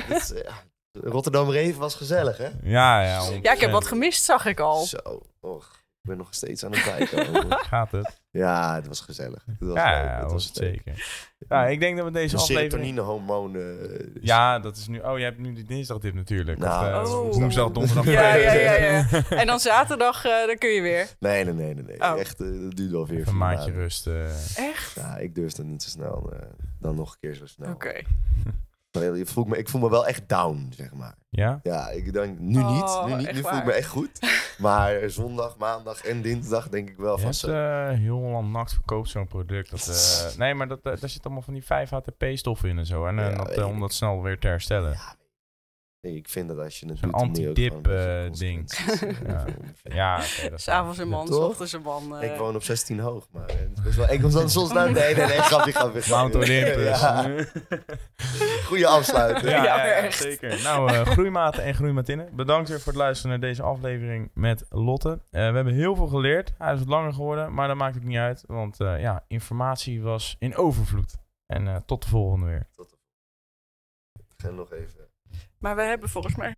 Rotterdam Reven was gezellig, hè? Ja, ja. Ja, ik heb wat gemist, zag ik al. Zo, och. Ik ben nog steeds aan het bijkomen. Gaat het? Ja, het was gezellig. Het was Ja, leuk, het dat was het leuk. zeker. Ja, ik denk dat we deze De aflevering... serotonine-hormonen. eh, is- Ja, dat is nu... Oh, je hebt nu die dinsdagdip natuurlijk. Nou, of, eh, Oh. woensdag, donderdag, Ja, ja, ja, ja. En dan zaterdag, eh, dan kun je weer. Nee, nee, nee, nee. nee. Oh. Echt, eh, dat duurt wel weer Even een maandje rust. Echt? Ja, ik durf dat niet zo snel. eh, dan nog een keer zo snel. Oké. Ik voel, me, ik voel me wel echt down, zeg maar. Ja? Ja, ik denk nu Oh, niet. Nu, niet. nu voel ik me echt goed. Maar zondag, maandag en dinsdag denk ik wel hebt, zo. eh, heel lang nakt verkoopt zo'n product. Dat, eh, nee, maar dat, eh, daar zit allemaal van die 5-HTP-stoffen in en zo. En, Ja, dat, om dat snel weer te herstellen. Ja, nee, ik vind dat als je het doet, ook anti-dip, een eh, ding. eh, Ja. Ja, oké. dat is S'avonds een man, ochtends een man. eh. Ik woon op 16 hoog, maar eh, het is wel, ik kom dan soms naar... Nee, nee, nee, grapje, grapje. Mount. Olympus. Ja, goede afsluiting. Ja, Ja, echt. zeker. Nou, eh groeimaten en groeimatinnen. Bedankt weer voor het luisteren naar deze aflevering met Lotte. Eh, we hebben heel veel geleerd. Hij is wat langer geworden, maar dat maakt het niet uit. Want eh, ja, informatie was in overvloed. En eh, tot de volgende weer. Ik ga nog even... Maar we hebben volgens mij